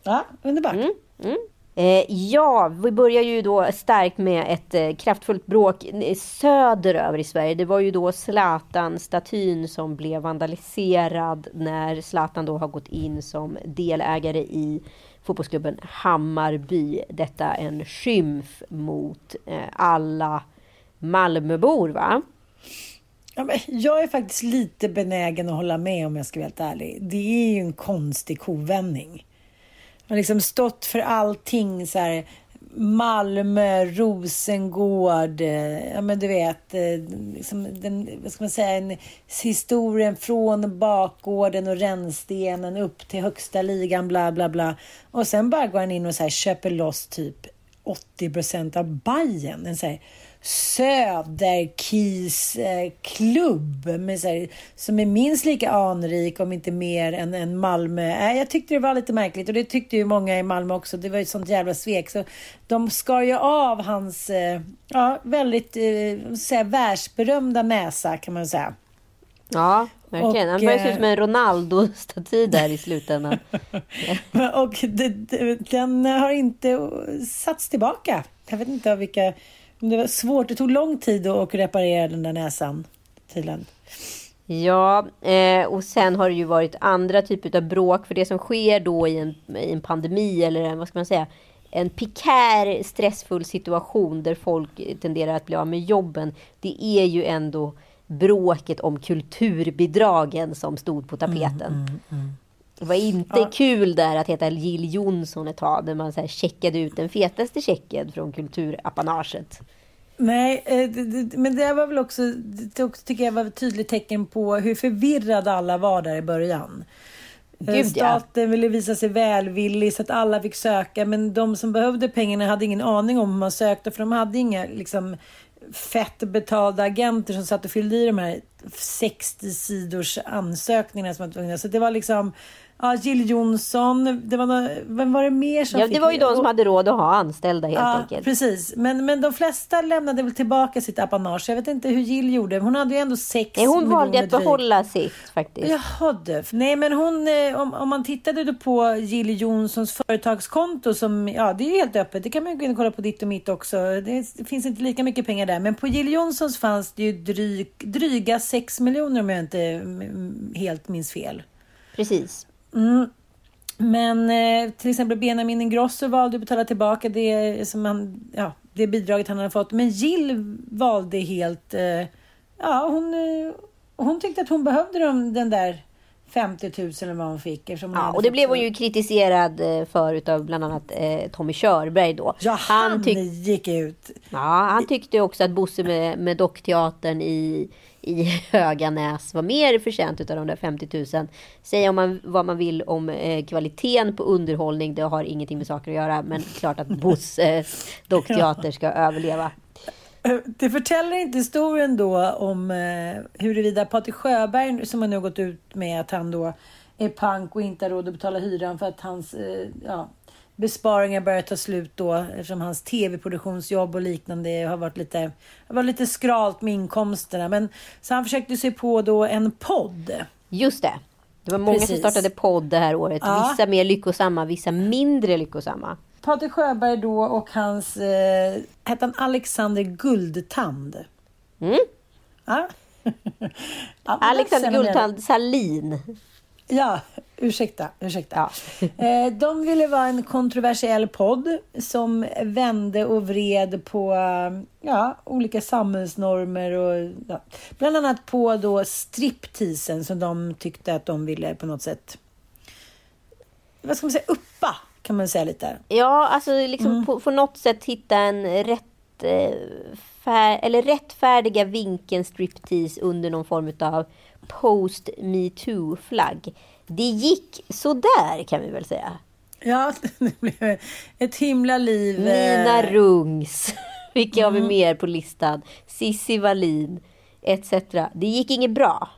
Speaker 1: Ja, underbart.
Speaker 2: Mm. Eh, ja, vi börjar ju då starkt med ett eh, kraftfullt bråk eh, söderöver i Sverige. Det var ju då Zlatan-statyn som blev vandaliserad när Zlatan då har gått in som delägare i fotbollsklubben Hammarby. Detta är en skymf mot alla Malmöbor, va?
Speaker 1: Ja, men jag är faktiskt lite benägen att hålla med om jag ska vara helt ärlig. Det är ju en konstig kovändning. Har liksom stått för allting så här. Malmö, Rosengård, eh, ja men du vet, eh, liksom den, vad ska man säga, en, historien från bakgården och rännstenen upp till högsta ligan, bla bla bla. Och sen bara går han in och så här, köper loss typ 80 procent av Bajen. En så här Söderkis eh, klubb med så här, som är minst lika anrik, om inte mer, än, än Malmö. Äh, jag tyckte det var lite märkligt och det tyckte ju många i Malmö också. Det var ju ett sånt jävla svek. Så de skar ju av hans eh, ja, väldigt eh, säga, världsberömda näsa kan man säga.
Speaker 2: Ja, verkligen.
Speaker 1: Och,
Speaker 2: Han börjar se ut
Speaker 1: eh,
Speaker 2: som en Ronaldo-staty där i slutändan.
Speaker 1: Och den har inte satts tillbaka. Jag vet inte av vilka... Det var svårt. Det tog lång tid att reparera den där näsan. Tydligen.
Speaker 2: Ja, eh, och sen har det ju varit andra typer av bråk. För det som sker då i en, i en pandemi eller en, vad ska man säga, en pikär stressfull situation där folk tenderar att bli av med jobben. Det är ju ändå bråket om kulturbidragen som stod på tapeten. Det var inte kul där att heta Jill Johnson ett tag, där man så här checkade ut den fetaste checken från kulturapanaget.
Speaker 1: Nej, eh, men det var väl också, också tycker jag var ett tydligt tecken på hur förvirrade alla var där i början. Eh,
Speaker 2: Gud, ja.
Speaker 1: Staten ville visa sig välvillig så att alla fick söka men de som behövde pengarna hade ingen aning om hur man sökte för de hade inga liksom, fett betalda agenter som satt och fyllde i de här 60 sidors ansökningarna som var tvungna. Så det var liksom Ja, Jill Johnson, det var nå- vem var det mer som
Speaker 2: Ja, det var ju de som hade råd att ha anställda helt
Speaker 1: ja,
Speaker 2: enkelt.
Speaker 1: precis. Men, men de flesta lämnade väl tillbaka sitt apanage. Jag vet inte hur Jill gjorde. Hon hade ju ändå sex
Speaker 2: Nej, hon valde att behålla sitt faktiskt.
Speaker 1: Jaha du. Nej men hon, eh, om, om man tittade då på Jill Johnsons företagskonto som, ja det är ju helt öppet. Det kan man ju gå in och kolla på ditt och mitt också. Det, det finns inte lika mycket pengar där. Men på Jill Johnsons fanns det ju dryg, dryga 6 miljoner om jag inte mm, helt minns fel.
Speaker 2: Precis.
Speaker 1: Mm. Men eh, till exempel Benjamin Ingrosso valde att betala tillbaka det, som han, ja, det bidraget han hade fått. Men Jill valde helt... Eh, ja, hon, eh, hon tyckte att hon behövde dem, den där 50 000 eller vad hon fick. hon
Speaker 2: Ja, och det blev hon ju kritiserad eh, för utav bland annat eh, Tommy Körberg då.
Speaker 1: Ja, han,
Speaker 2: tyck-
Speaker 1: gick ut.
Speaker 2: Ja, han tyckte också att Bosse med, med Dockteatern i, i Höganäs var mer förtjänt utav de där 50 000. Säga om man, vad man vill om eh, kvaliteten på underhållning, det har ingenting med saker att göra. Men klart att Bosses Dockteater ska överleva.
Speaker 1: Eh, Det förtäller inte historien då om eh, huruvida Patrik Sjöberg, som har nu gått ut med att han då är pank och inte har råd att betala hyran för att hans eh, ja, besparingar börjar ta slut då eftersom hans tv-produktionsjobb och liknande har varit lite, har varit lite skralt med inkomsterna. Men, så han försökte sig på då en podd.
Speaker 2: Just det. Det var många som
Speaker 1: Precis.
Speaker 2: startade podd det här året.
Speaker 1: Ja.
Speaker 2: Vissa mer lyckosamma, vissa mindre lyckosamma.
Speaker 1: Patrik Sjöberg då och hans, eh, hette han Alexander Guldtand?
Speaker 2: Mm.
Speaker 1: Ja.
Speaker 2: Alexander Guldtand Salin.
Speaker 1: Ja, ursäkta. ursäkta. Eh, De ville vara en kontroversiell podd som vände och vred på ja, olika samhällsnormer och ja, bland annat på då stripteasen som de tyckte att de ville på något sätt vad ska man säga, uppa kan man säga lite.
Speaker 2: Ja, alltså liksom
Speaker 1: Mm.
Speaker 2: på, på något sätt hitta en rätt, eh, fär, eller rättfärdiga vinkeln striptease under någon form av post metoo-flagg. Det gick sådär kan vi väl säga.
Speaker 1: Ja, det blev ett himla liv.
Speaker 2: Nina
Speaker 1: eh,
Speaker 2: Rungs. Vilka har vi
Speaker 1: Mm.
Speaker 2: mer på listan? Sissi Wallin. Etc. Det gick inget bra.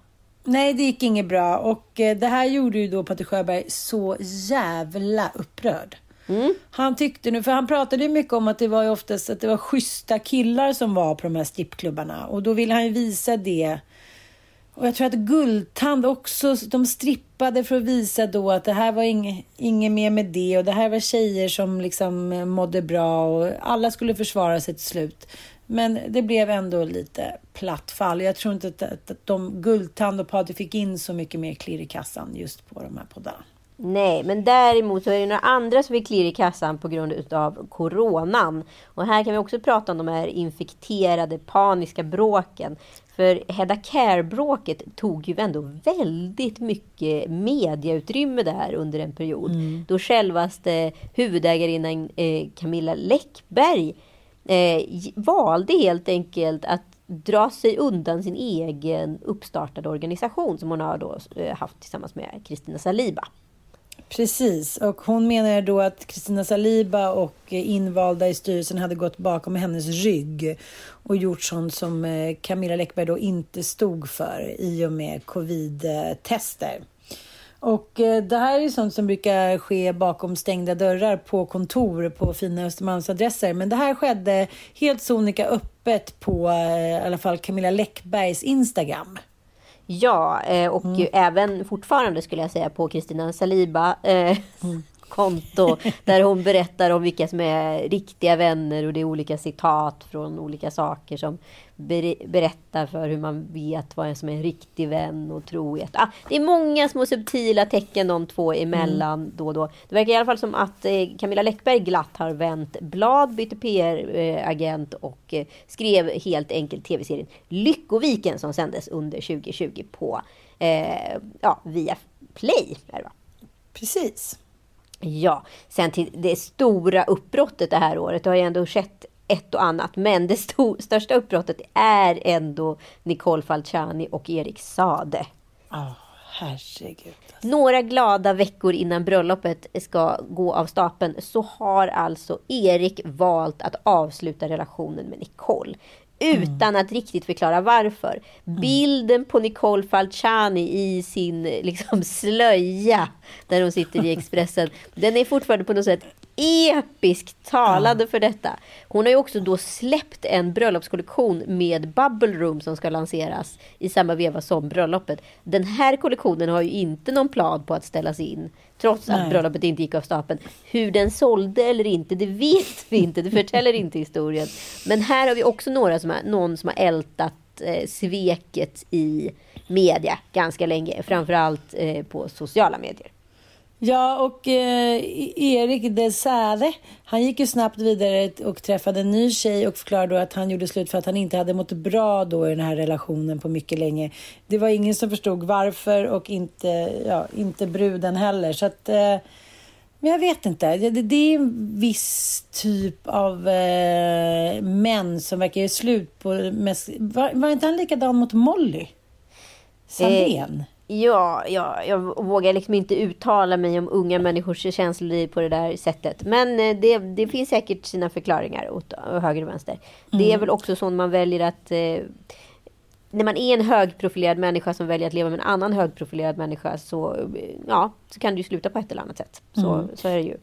Speaker 1: Nej, det gick inget bra. Och eh, det här gjorde ju då Patrik Sjöberg så jävla upprörd.
Speaker 2: Mm.
Speaker 1: Han tyckte nu, för han pratade ju mycket om att det var ju oftast att det var schyssta killar som var på de här strippklubbarna. Och då ville han ju visa det. Och jag tror att Guldtand också, de strippade för att visa då att det här var inget, inget mer med det. Och det här var tjejer som liksom eh, mådde bra och alla skulle försvara sig till slut. Men det blev ändå lite platt fall. Jag tror inte att, att, att de Guldtand och Patrik fick in så mycket mer klirr i kassan just på de här poddarna.
Speaker 2: Nej, men däremot så är det några andra som fick klirr i kassan på grund av coronan. Och här kan vi också prata om de här infekterade paniska bråken. För Hedda Care-bråket tog ju ändå väldigt mycket mediautrymme där under en period.
Speaker 1: Mm.
Speaker 2: Då självaste huvudägarinnan eh, Camilla Läckberg eh, valde helt enkelt att dra sig undan sin egen uppstartade organisation som hon har då eh, haft tillsammans med Kristina Saliba.
Speaker 1: Precis, och hon menar då att Kristina Saliba och eh, invalda i styrelsen hade gått bakom hennes rygg och gjort sånt som eh, Camilla Läckberg då inte stod för i och med covid-tester. Och eh, det här är sånt som brukar ske bakom stängda dörrar på kontor på fina Östermalmsadresser. Men det här skedde helt sonika öppet på i alla fall Camilla Läckbergs Instagram.
Speaker 2: Ja, eh, och
Speaker 1: Mm.
Speaker 2: även fortfarande skulle jag säga på Kristina Saliba eh, konto. Där hon berättar om vilka som är riktiga vänner och det är olika citat från olika saker som ber- berättar för hur man vet vad som är en riktig vän och trohet. Ah, det är många små subtila tecken de två emellan då och då. Det verkar i alla fall som att eh, Camilla Läckberg glatt har vänt blad, bytte PR-agent och eh, skrev helt enkelt tv-serien Lyckoviken som sändes under 2020 på eh, ja, via Play.
Speaker 1: Precis.
Speaker 2: Ja, sen till det stora uppbrottet det här året. Det har ju ändå skett ett och annat. Men det sto- största uppbrottet är ändå Nicole Falciani och Erik Sade.
Speaker 1: Oh, herregud.
Speaker 2: Några glada veckor innan bröllopet ska gå av stapeln så har alltså Erik valt att avsluta relationen med Nicole. Utan att riktigt förklara varför. Bilden på Nicole Falciani i sin liksom, slöja där hon sitter i Expressen. Den är fortfarande på något sätt episkt talande för detta. Hon har ju också då släppt en bröllopskollektion med Bubble Room som ska lanseras i samma veva som bröllopet. Den här kollektionen har ju inte någon plan på att ställas in trots att
Speaker 1: Nej.
Speaker 2: bröllopet inte gick av stapeln. Hur den sålde eller inte, det vet vi inte. Det förtäller inte historien. Men här har vi också några som har, någon som har ältat eh, sveket i media ganska länge. Framförallt eh, på sociala medier.
Speaker 1: Ja, och eh, e- Erik de Sade, han gick ju snabbt vidare och träffade en ny tjej och förklarade då att han gjorde slut för att han inte hade mått bra då i den här relationen på mycket länge. Det var ingen som förstod varför och inte, ja, inte bruden heller. Så att, eh, men jag vet inte. Det, det- det är en viss typ av eh, män som verkar göra slut på... Mest, var, var inte han likadan mot Molly? Sandén?
Speaker 2: Eh, Ja, ja, jag vågar liksom inte uttala mig om unga människors känsloliv på det där sättet. Men eh, det, det finns säkert sina förklaringar åt höger och vänster. Det är väl också så man väljer att... Eh, när man är en högprofilerad människa som väljer att leva med en annan högprofilerad människa så, eh, ja, så kan det ju sluta på ett eller annat sätt. Så,
Speaker 1: Mm.
Speaker 2: så är det ju. Det,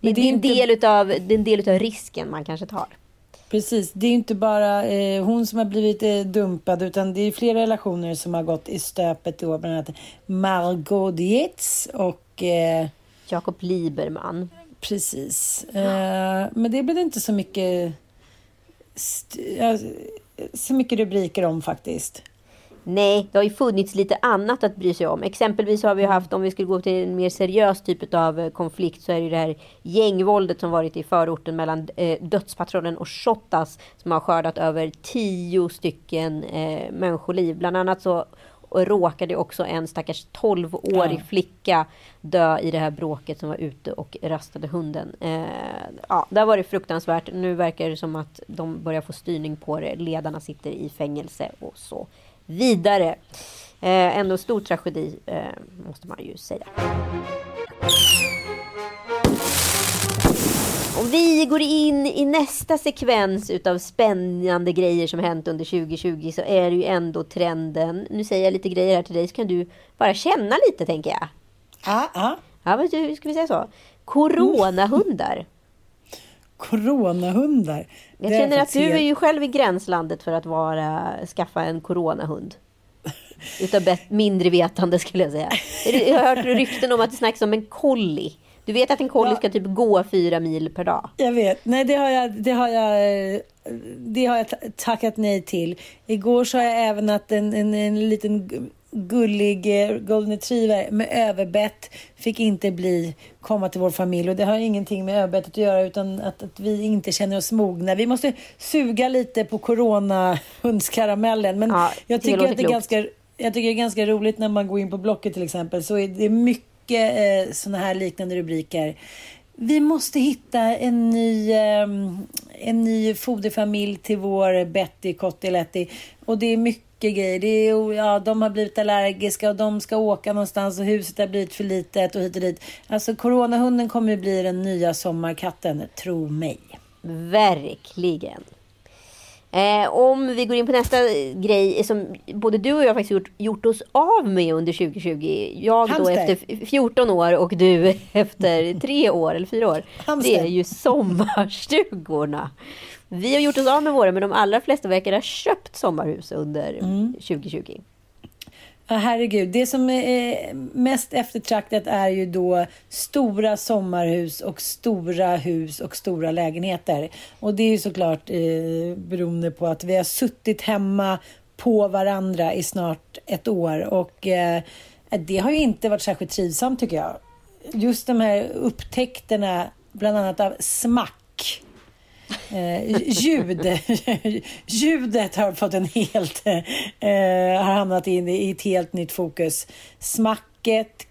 Speaker 2: det,
Speaker 1: det är
Speaker 2: är en
Speaker 1: inte-
Speaker 2: del utav, det är en del utav risken man kanske tar.
Speaker 1: Precis, det är inte bara eh, hon som har blivit eh, dumpad utan det är flera relationer som har gått i stöpet då, bland annat Margot Dietz och eh,
Speaker 2: Jakob Liberman.
Speaker 1: Precis, eh, men det blev det inte så mycket ja, så mycket rubriker om faktiskt.
Speaker 2: Nej, det har ju funnits lite annat att bry sig om. Exempelvis har vi haft, om vi skulle gå till en mer seriös typ av eh, konflikt, så är det ju det här gängvåldet som varit i förorten mellan eh, Dödspatrullen och Shottaz som har skördat över tio stycken eh, människoliv. Bland annat så råkade också en stackars 12-årig
Speaker 1: Ja.
Speaker 2: flicka dö i det här bråket som var ute och rastade hunden. Eh, ja, där var det fruktansvärt. Nu verkar det som att de börjar få styrning på det. Ledarna sitter i fängelse och så vidare. Eh, ändå stor tragedi eh, måste man ju säga. Om vi går in i nästa sekvens utav spännande grejer som hänt under 2020 så är det ju ändå trenden. Nu säger jag lite grejer här till dig så kan du bara känna lite tänker jag.
Speaker 1: Ja, ja.
Speaker 2: Ja, men ska vi säga så? Coronahundar.
Speaker 1: Coronahundar.
Speaker 2: Jag känner att du är ju själv i gränslandet för att vara, skaffa en coronahund. Utav mindre vetande skulle jag säga. Jag har hört rykten om att det snackas om en collie. Du vet att en collie
Speaker 1: Ja.
Speaker 2: ska typ gå fyra mil per dag.
Speaker 1: Jag vet. Nej, det har jag, det har jag, det har jag ta- tackat nej till. Igår har jag även att en, en, en liten gullig eh, golden retriever med överbett fick inte bli komma till vår familj och det har ingenting med överbettet att göra utan att, att vi inte känner oss mogna. Vi måste suga lite på coronahundskaramellen men
Speaker 2: Ja,
Speaker 1: jag tycker att det är ganska jag tycker det är ganska roligt när man går in på Blocket till exempel så är det mycket eh, såna här liknande rubriker. Vi måste hitta en ny, ehm, en ny foderfamilj till vår Betty Kottiletti. Och det är mycket grejer. Det är, oh, ja, de har blivit allergiska och de ska åka någonstans och huset har blivit för litet och hit och dit. Alltså coronahunden kommer ju bli den nya sommarkatten, tro mig.
Speaker 2: Verkligen. Eh, om vi går in på nästa grej som både du och jag faktiskt gjort, gjort oss av med under 2020. Jag då
Speaker 1: Hamster.
Speaker 2: efter 14 år och du efter 3 år eller 4 år.
Speaker 1: Hamster.
Speaker 2: Det är ju sommarstugorna. Vi har gjort oss av med våra men de allra flesta verkar ha köpt sommarhus under 2020.
Speaker 1: Ja, herregud. Det som är mest eftertraktat är ju då stora sommarhus och stora hus och stora lägenheter. Och det är ju såklart eh, beroende på att vi har suttit hemma på varandra i snart ett år och eh, det har ju inte varit särskilt trivsamt tycker jag. Just de här upptäckterna, bland annat av smack Eh, ljud. Ljudet har fått en helt, eh, har hamnat in i ett helt nytt fokus. Smacket,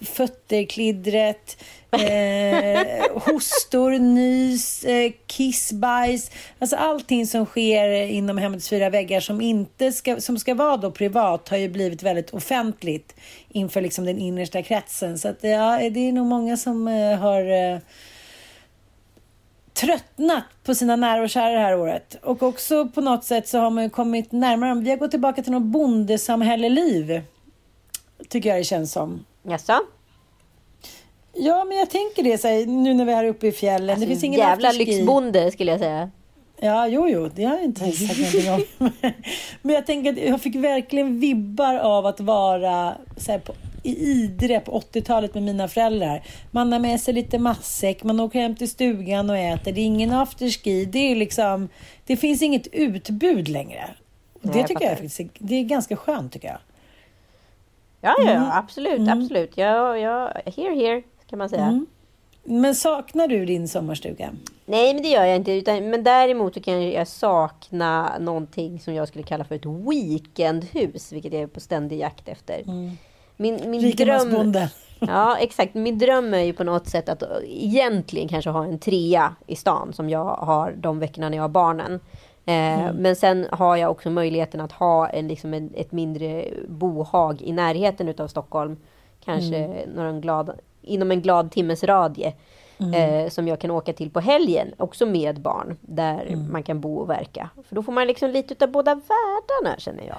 Speaker 1: fötterklidret, eh, hostor, nys, eh, kiss, bajs. Alltså allting som sker inom hemmets fyra väggar som inte ska, som ska vara då privat har ju blivit väldigt offentligt inför liksom den innersta kretsen. Så att, ja, det är nog många som eh, har eh, tröttnat på sina nära och kära det här året. Och också på något sätt så har man ju kommit närmare. Vi har gått tillbaka till något bondesamhälleliv. Tycker jag det känns som.
Speaker 2: Jaså?
Speaker 1: Ja, men jag tänker det så här, nu när vi är här uppe i fjällen. det finns ingen
Speaker 2: Alltså, Jävla
Speaker 1: afterski.
Speaker 2: lyxbonde skulle jag säga.
Speaker 1: Ja, jo, jo, det har jag inte sagt någonting om. Men jag tänker att jag fick verkligen vibbar av att vara så här, på, i Idre på 80-talet med mina föräldrar. Man har med sig lite matsäck, man åker hem till stugan och äter. Det är ingen afterski. Det är liksom, det finns inget utbud längre. Och det
Speaker 2: jag
Speaker 1: tycker jag
Speaker 2: fattar.
Speaker 1: faktiskt är- det är ganska skönt tycker jag.
Speaker 2: Ja, ja,
Speaker 1: Mm.
Speaker 2: absolut, absolut. Ja, ja, here, here, kan man säga.
Speaker 1: Mm. Men saknar du din sommarstuga?
Speaker 2: Nej, men det gör jag inte. Utan, men däremot så kan jag sakna någonting som jag skulle kalla för ett weekendhus, vilket jag är på ständig jakt efter. Min, min dröm... Ja, exakt. Min dröm är ju på något sätt att egentligen kanske ha en trea i stan som jag har de veckorna när jag har barnen. Eh,
Speaker 1: Mm.
Speaker 2: Men sen har jag också möjligheten att ha en, liksom en, ett mindre bohag i närheten utav Stockholm. Kanske
Speaker 1: Mm.
Speaker 2: några glad, inom en glad timmes radie.
Speaker 1: Mm.
Speaker 2: Eh, som jag kan åka till på helgen, också med barn. Där
Speaker 1: Mm.
Speaker 2: man kan bo och verka. För då får man liksom lite utav båda världarna känner jag.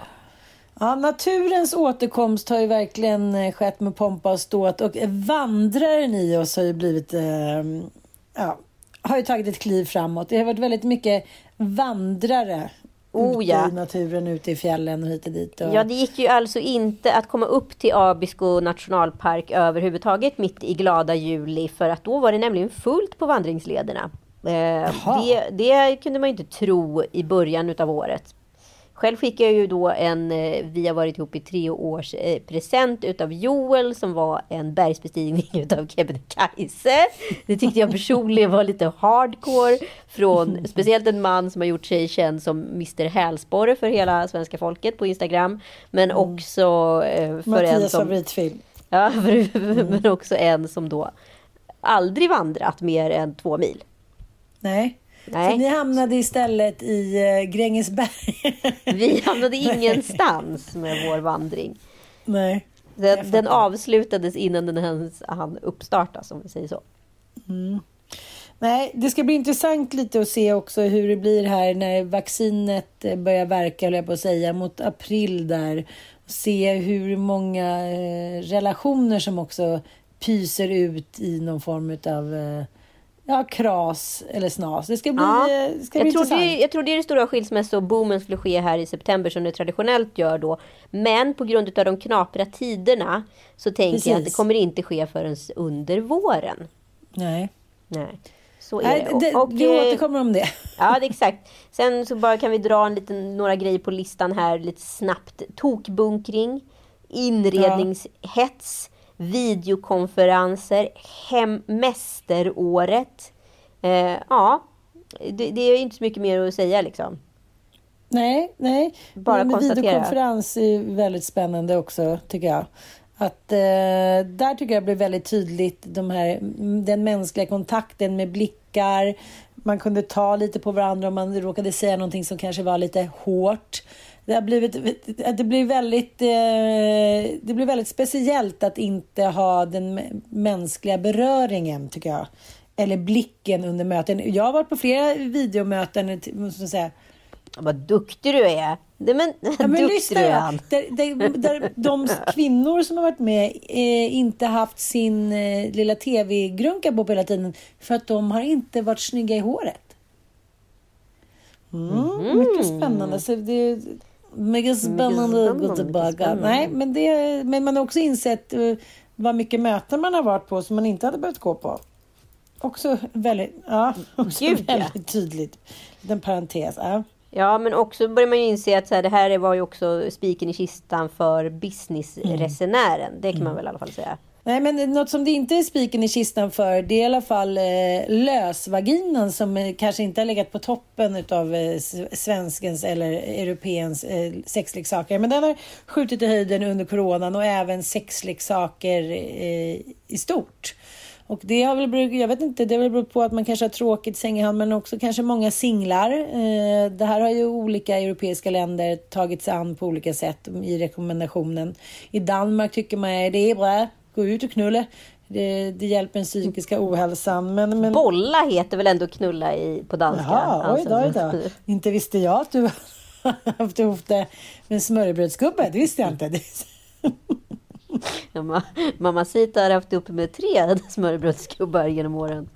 Speaker 1: Ja, naturens återkomst har ju verkligen eh, skett med pompa och ståt och vandraren i oss har ju blivit, eh, ja, har ju tagit ett kliv framåt. Det har varit väldigt mycket vandrare
Speaker 2: Oh,
Speaker 1: ute
Speaker 2: ja.
Speaker 1: i naturen, ute i fjällen och hit och dit. Och,
Speaker 2: Ja, det gick ju alltså inte att komma upp till Abisko nationalpark överhuvudtaget mitt i glada juli för att då var det nämligen fullt på vandringslederna. Eh, det, det kunde man ju inte tro i början utav året. Själv fick jag ju då en, eh, vi har varit ihop i tre års eh, present utav Joel som var en bergsbestigning utav Kebnekaise. Det tyckte jag personligen var lite hardcore från speciellt en man som har gjort sig känd som Mr Hälsporre för hela svenska folket på Instagram. Men också eh, för en
Speaker 1: Mattias
Speaker 2: som...
Speaker 1: favoritfilm.
Speaker 2: Ja, för, men också en som då aldrig vandrat mer än två mil.
Speaker 1: Nej.
Speaker 2: Nej.
Speaker 1: Så ni hamnade istället i eh, Grängesberg.
Speaker 2: Vi hamnade ingenstans med vår vandring.
Speaker 1: Nej.
Speaker 2: Den, den avslutades innan den ens hann uppstartas, om vi säger så.
Speaker 1: Mm. Nej, det ska bli intressant lite att se också hur det blir här när vaccinet eh, börjar verka, jag på att säga, mot april där. Se hur många eh, relationer som också pyser ut i någon form av ja, kras eller snas. Det ska bli,
Speaker 2: Ja.
Speaker 1: eh, ska bli
Speaker 2: Jag, tror
Speaker 1: intressant.
Speaker 2: det, jag tror det är det stora skilsmässoboomen skulle ske här i september som det traditionellt gör då. Men på grund av de knapra tiderna så tänker jag att det
Speaker 1: Precis.
Speaker 2: kommer inte ske förrän under våren.
Speaker 1: Nej.
Speaker 2: Nej. Så är
Speaker 1: Nej,
Speaker 2: det.
Speaker 1: det,
Speaker 2: Och-
Speaker 1: vi
Speaker 2: och, eh,
Speaker 1: återkommer om det.
Speaker 2: Ja, det är exakt. Sen så bara kan vi dra en liten, några grejer på listan här lite snabbt. Tokbunkring, inredningshets, videokonferenser, hem, mästeråret. Eh, ja, det, det är inte så mycket mer att säga liksom.
Speaker 1: Nej, nej.
Speaker 2: Bara
Speaker 1: Men
Speaker 2: konstatera.
Speaker 1: Videokonferens är väldigt spännande också, tycker jag. Att, eh, där tycker jag blir väldigt tydligt de här, den mänskliga kontakten med blickar. Man kunde ta lite på varandra om man råkade säga någonting som kanske var lite hårt. Det, har blivit, det, blir väldigt, eh, det blir väldigt speciellt att inte ha den mä- mänskliga beröringen, tycker jag. Eller blicken under möten. Jag har varit på flera videomöten, måste jag säga,
Speaker 2: Vad duktig du är! Det, men,
Speaker 1: Ja, men lyssna
Speaker 2: du är.
Speaker 1: där, där, där de kvinnor som har varit med eh, inte haft sin eh, lilla tv-grunka på hela tiden för att de har inte varit snygga i håret. Mm, Mycket spännande. Så det mycket spännande att gå tillbaka. Nej, men, det, men man har också insett eh, vad mycket möten man har varit på som man inte hade behövt gå på. Också väldigt, ja, också
Speaker 2: Gud, ja.
Speaker 1: väldigt tydligt. En parentes. Ja.
Speaker 2: Ja, men också börjar man ju inse att så här, det här var ju också spiken i kistan för businessresenären. Det kan man väl i alla fall säga.
Speaker 1: Nej, men något som det inte är spiken i kistan för, det är i alla fall eh, lösvaginan som eh, kanske inte har legat på toppen utav eh, svenskens eller europeens eh, sexleksaker. Men den har skjutit i höjden under coronan och även sexleksaker eh, i stort. Och det har väl, beror- jag vet inte, det har väl berott på att man kanske har tråkigt säng i hand, men också kanske många singlar. Eh, det här har ju olika europeiska länder tagit sig an på olika sätt i rekommendationen. I Danmark tycker man att det är bra, gå ut och knulla. Det, det hjälper den psykiska ohälsan. Men, men...
Speaker 2: Bolla heter väl ändå knulla i, på danska?
Speaker 1: Jaha, oj då, oj då.
Speaker 2: Alltså,
Speaker 1: Inte visste jag att du haft ihop det med smörrebrödsgubbe. Det visste jag inte.
Speaker 2: Mamma, mamma Sita har haft upp med tre smörrebrödsgubbar genom åren.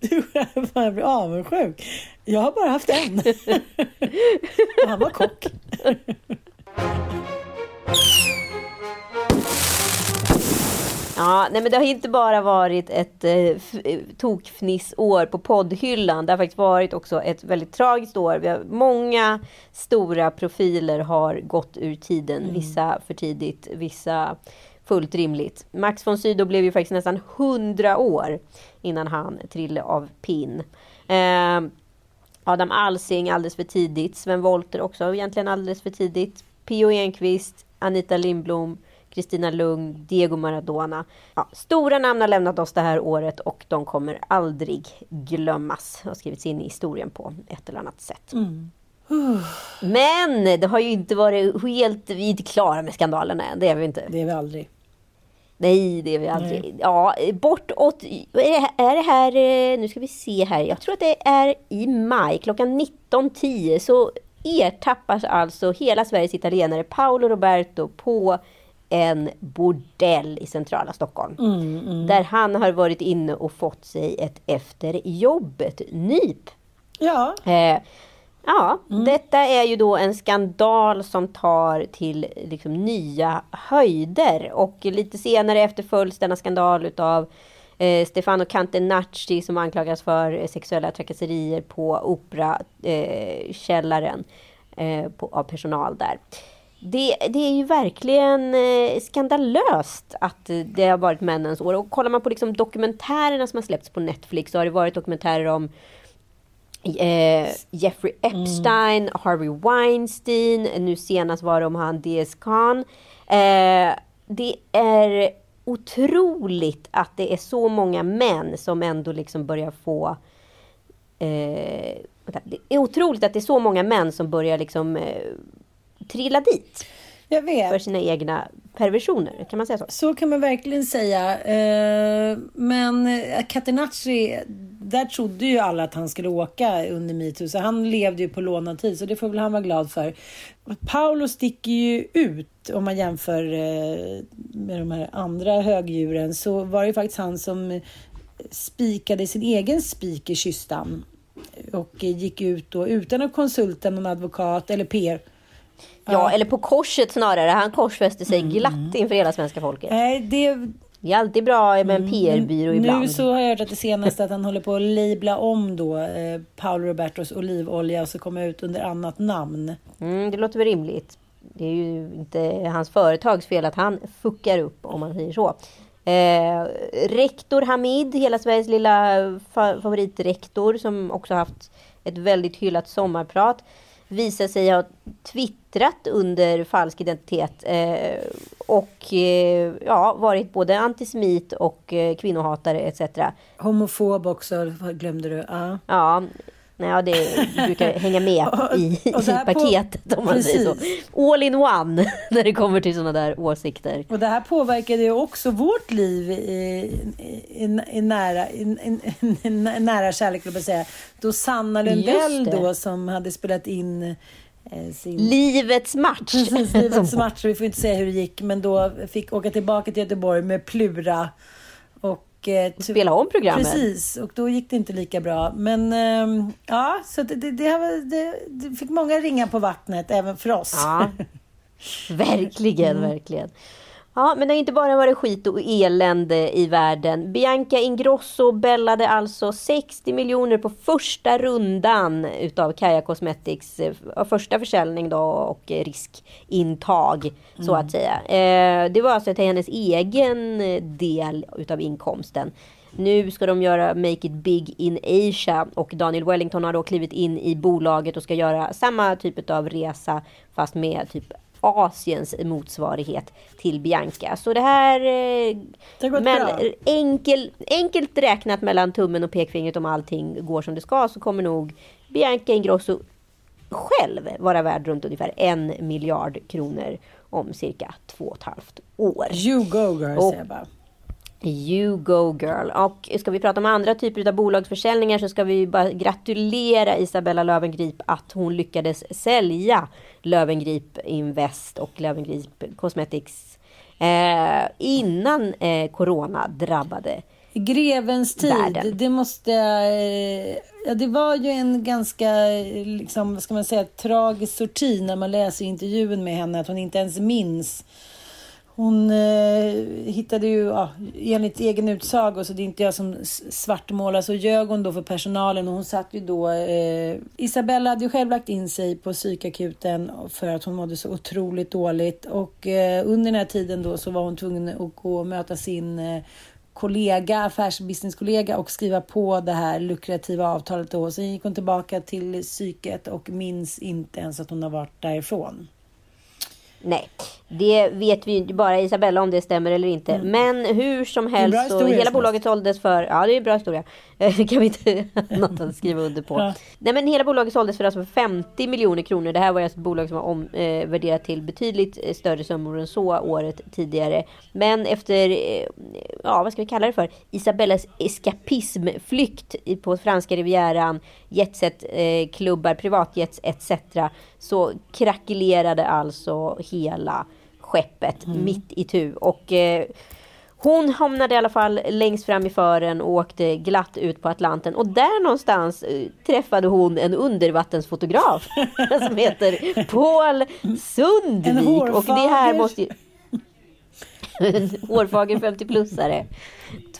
Speaker 1: Du jag blir avundsjuk. Jag har bara haft en. Och Han var kock.
Speaker 2: Ja, nej men det har inte bara varit ett eh, eh, tokfnissår på poddhyllan. Det har faktiskt varit också ett väldigt tragiskt år. Vi har, många stora profiler har gått ur tiden. Vissa för tidigt, vissa fullt rimligt. Max von Sydow blev ju faktiskt nästan 100 år innan han trillade av pinn. Eh, Adam Alsing alldeles för tidigt. Sven Wollter också egentligen alldeles för tidigt. Pio Enquist, Anita Lindblom, Kristina Lugn, Diego Maradona. Ja, stora namn har lämnat oss det här året och de kommer aldrig glömmas. Har skrivits in i historien på ett eller annat sätt. Men det har ju inte varit helt... Vi är inte klara med skandalerna än. Det är vi inte.
Speaker 1: Det är vi aldrig.
Speaker 2: Nej, det är vi aldrig. Ja, bortåt... Är det, är det här... eh, Nu ska vi se här. Jag tror att det är i maj klockan 19.10 så ertappas alltså hela Sveriges italienare Paolo Roberto på en bordell i centrala Stockholm. Där han har varit inne och fått sig ett efter jobbet nyp.
Speaker 1: Ja,
Speaker 2: Eh, ja, detta är ju då en skandal som tar till liksom, nya höjder. Och lite senare efterföljs denna skandal utav eh, Stefano Cantenacci som anklagas för eh, sexuella trakasserier på Operakällaren eh, källaren, eh, på, av personal där. Det, det är ju verkligen eh, skandalöst att eh, det har varit männens år. Och kollar man på liksom dokumentärerna som har släppts på Netflix så har det varit dokumentärer om eh, Jeffrey Epstein, Harvey Weinstein, nu senast var det om han D.S. Khan. Eh, det är otroligt att det är så många män som ändå liksom börjar få eh, det är otroligt att det är så många män som börjar liksom eh, trilla dit. för sina egna perversioner. Kan man säga så?
Speaker 1: Så kan man verkligen säga. Eh, men Catenacci, där trodde ju alla att han skulle åka under metoo. Så han levde ju på lånad tid. Så det får väl han vara glad för. Paolo sticker ju ut om man jämför eh, med de här andra högdjuren. Så var det ju faktiskt han som spikade sin egen spik i kistan. Och gick ut då utan att konsulta någon advokat eller PR
Speaker 2: Ja, eller på korset snarare. Han korsfäste sig glatt inför hela svenska folket.
Speaker 1: Nej, det...
Speaker 2: Det är alltid bra med en PR-byrå
Speaker 1: nu
Speaker 2: ibland.
Speaker 1: Nu så har jag hört att det senaste att han håller på att labla om då eh, Paolo Robertos olivolja och så komma ut under annat namn.
Speaker 2: Mm, det låter väl rimligt. Det är ju inte hans företags fel att han fuckar upp om man säger så. Eh, rektor Hamid, hela Sveriges lilla fa favoritrektor som också haft ett väldigt hyllat sommarprat visar sig ha twittrat under falsk identitet eh, och eh, ja, varit både antisemit och eh, kvinnohatare etc.
Speaker 1: Homofob också, glömde du. Ja,
Speaker 2: ja Ja, det brukar hänga med i, i paketet om man säger så. All in one när det kommer till sådana där åsikter.
Speaker 1: Och det här påverkade ju också vårt liv i, i, i nära, i, i, nära kärlek, jag säga. Då Sanna Lundell då som hade spelat in eh, sin...
Speaker 2: Livets match.
Speaker 1: Precis, livets match. Vi får inte säga hur det gick, men då fick åka tillbaka till Göteborg med Plura. Och
Speaker 2: eh, spela om programmet.
Speaker 1: Precis, och då gick det inte lika bra. Men eh, ja, så det, det, det, det, fick många ringa på vattnet, även för oss.
Speaker 2: Ja, verkligen, mm. verkligen. Ja, men det har inte bara varit skit och elände i världen. Bianca Ingrosso bällade alltså 60 miljoner på första rundan utav Kaja Cosmetics eh, första försäljning då och riskintag mm. så att säga. Eh, det var alltså till hennes egen del utav inkomsten. Nu ska de göra Make It Big in Asia och Daniel Wellington har då klivit in i bolaget och ska göra samma typ av resa fast med typ Asiens motsvarighet till Bianca. Så det här... Eh,
Speaker 1: det men
Speaker 2: enkel, enkelt räknat mellan tummen och pekfingret om allting går som det ska så kommer nog Bianca Ingrosso själv vara värd runt ungefär en miljard kronor om cirka två och ett halvt år.
Speaker 1: You go girl, säger jag bara.
Speaker 2: You go girl. Och ska vi prata om andra typer av bolagsförsäljningar så ska vi bara gratulera Isabella Lövengrip att hon lyckades sälja Lövengrip Invest och Lövengrip Cosmetics eh, innan eh, corona drabbade
Speaker 1: Grevens tid, världen. det måste... Eh, ja, det var ju en ganska, liksom, vad ska man säga, tragisk sorti när man läser intervjun med henne, att hon inte ens minns hon eh, hittade ju, ja, enligt egen utsago, så det är inte jag som svartmålar, så ljög hon då för personalen och hon satt ju då... Eh, Isabella hade ju själv lagt in sig på psykakuten för att hon mådde så otroligt dåligt och eh, under den här tiden då så var hon tvungen att gå och möta sin eh, kollega, affärsbusinesskollega och skriva på det här lukrativa avtalet då. Sen gick hon tillbaka till psyket och minns inte ens att hon har varit därifrån.
Speaker 2: Nej, det vet vi ju inte bara Isabella om det stämmer eller inte. Mm. Men hur som helst så hela bolaget såldes för, ja det är en bra historia. Det kan vi inte något att skriva under på. Ja. Nej men hela bolaget såldes för alltså 50 miljoner kronor. Det här var alltså ett bolag som var omvärderat eh, till betydligt eh, större summor än så året tidigare. Men efter, eh, ja vad ska vi kalla det för? Isabellas eskapismflykt på franska rivieran, jetset, eh, privatjets etc. Så krackelerade alltså hela skeppet mm. mitt i tu. Och eh, hon hamnade i alla fall längst fram i fören och åkte glatt ut på Atlanten. Och där någonstans eh, träffade hon en undervattensfotograf som heter Paul Sundvik. Och det här måste ju... hårfager 50-plussare.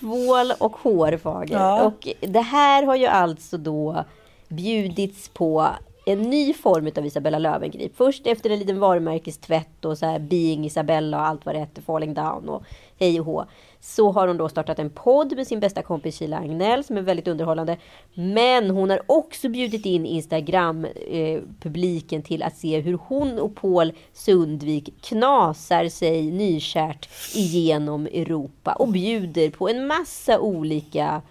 Speaker 2: Tvål och hårfager. Ja. Och det här har ju alltså då bjudits på en ny form av Isabella Löwengrip. Först efter en liten varumärkestvätt och så här Being Isabella och allt vad det hette, Falling Down och hej och hå. Så har hon då startat en podd med sin bästa kompis Sheila Agnell som är väldigt underhållande. Men hon har också bjudit in Instagram-publiken eh, till att se hur hon och Paul Sundvik knasar sig nykärt igenom Europa och bjuder på en massa olika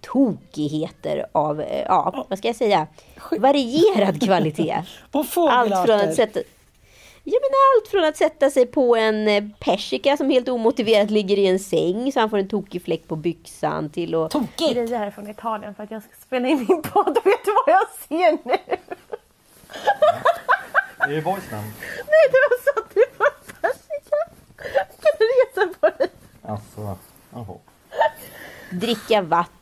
Speaker 2: tokigheter av, eh, ja, vad ska jag säga, varierad kvalitet.
Speaker 1: Allt från att sätta
Speaker 2: Ja, men allt från att sätta sig på en eh, persika som helt omotiverat ligger i en säng så han får en tokig fläck på byxan till att...
Speaker 1: Tokigt!
Speaker 8: Grejer här från Italien för att jag ska spela in min podd. Vet du vad jag ser nu?
Speaker 7: Det är ju voice namn.
Speaker 8: Nej, det var så att det var persika. Kan du resa på dig?
Speaker 7: Alltså, jaha.
Speaker 2: dricka vatten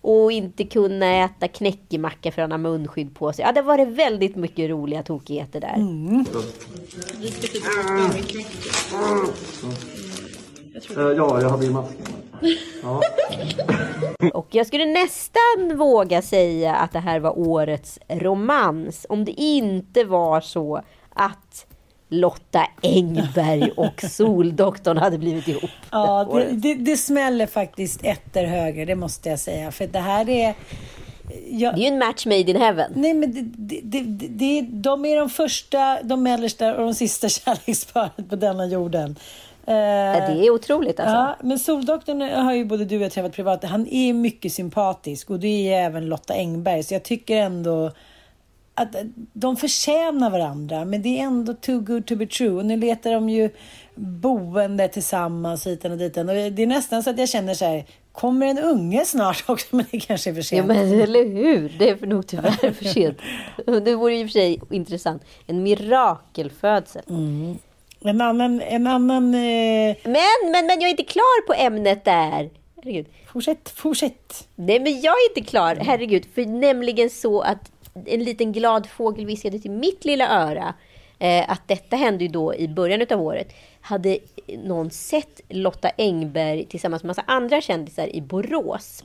Speaker 2: och inte kunna äta knäckemacka för han har munskydd på sig. Ja, det var det väldigt mycket roliga tokigheter där.
Speaker 10: Ja, jag hade ju masken. Ja.
Speaker 2: Och jag skulle nästan våga säga att det här var årets romans. Om det inte var så att Lotta Engberg och Soldoktorn hade blivit ihop.
Speaker 1: Ja, det, det, det smäller faktiskt ettor högre, det måste jag säga. För det här är... Jag,
Speaker 2: Det är ju en match made in heaven.
Speaker 1: Nej, men det, det, det, det, de är de första, de mellersta och de sista kärleksparet på denna jorden.
Speaker 2: Ja, det är otroligt alltså.
Speaker 1: Ja, men Soldoktorn har ju både du och jag träffat privat. Han är mycket sympatisk och det är även Lotta Engberg. Så jag tycker ändå att de förtjänar varandra. Men det är ändå too good to be true. Och nu letar de ju boende tillsammans hiten och ditan. Och det är nästan så att jag känner så här. Kommer en unge snart också? Men det kanske är för
Speaker 2: Ja
Speaker 1: sent.
Speaker 2: men eller hur, det är nog tyvärr för sent. Det vore i och för sig intressant. En mirakelfödsel.
Speaker 1: En annan... En annan eh...
Speaker 2: Men, men, men jag är inte klar på ämnet där. Herregud.
Speaker 1: Fortsätt, fortsätt.
Speaker 2: Nej men jag är inte klar, herregud. För nämligen så att en liten glad fågel viskade till mitt lilla öra eh, att detta hände ju då i början av året. Hade någon sett Lotta Engberg tillsammans med massa andra kändisar i Borås.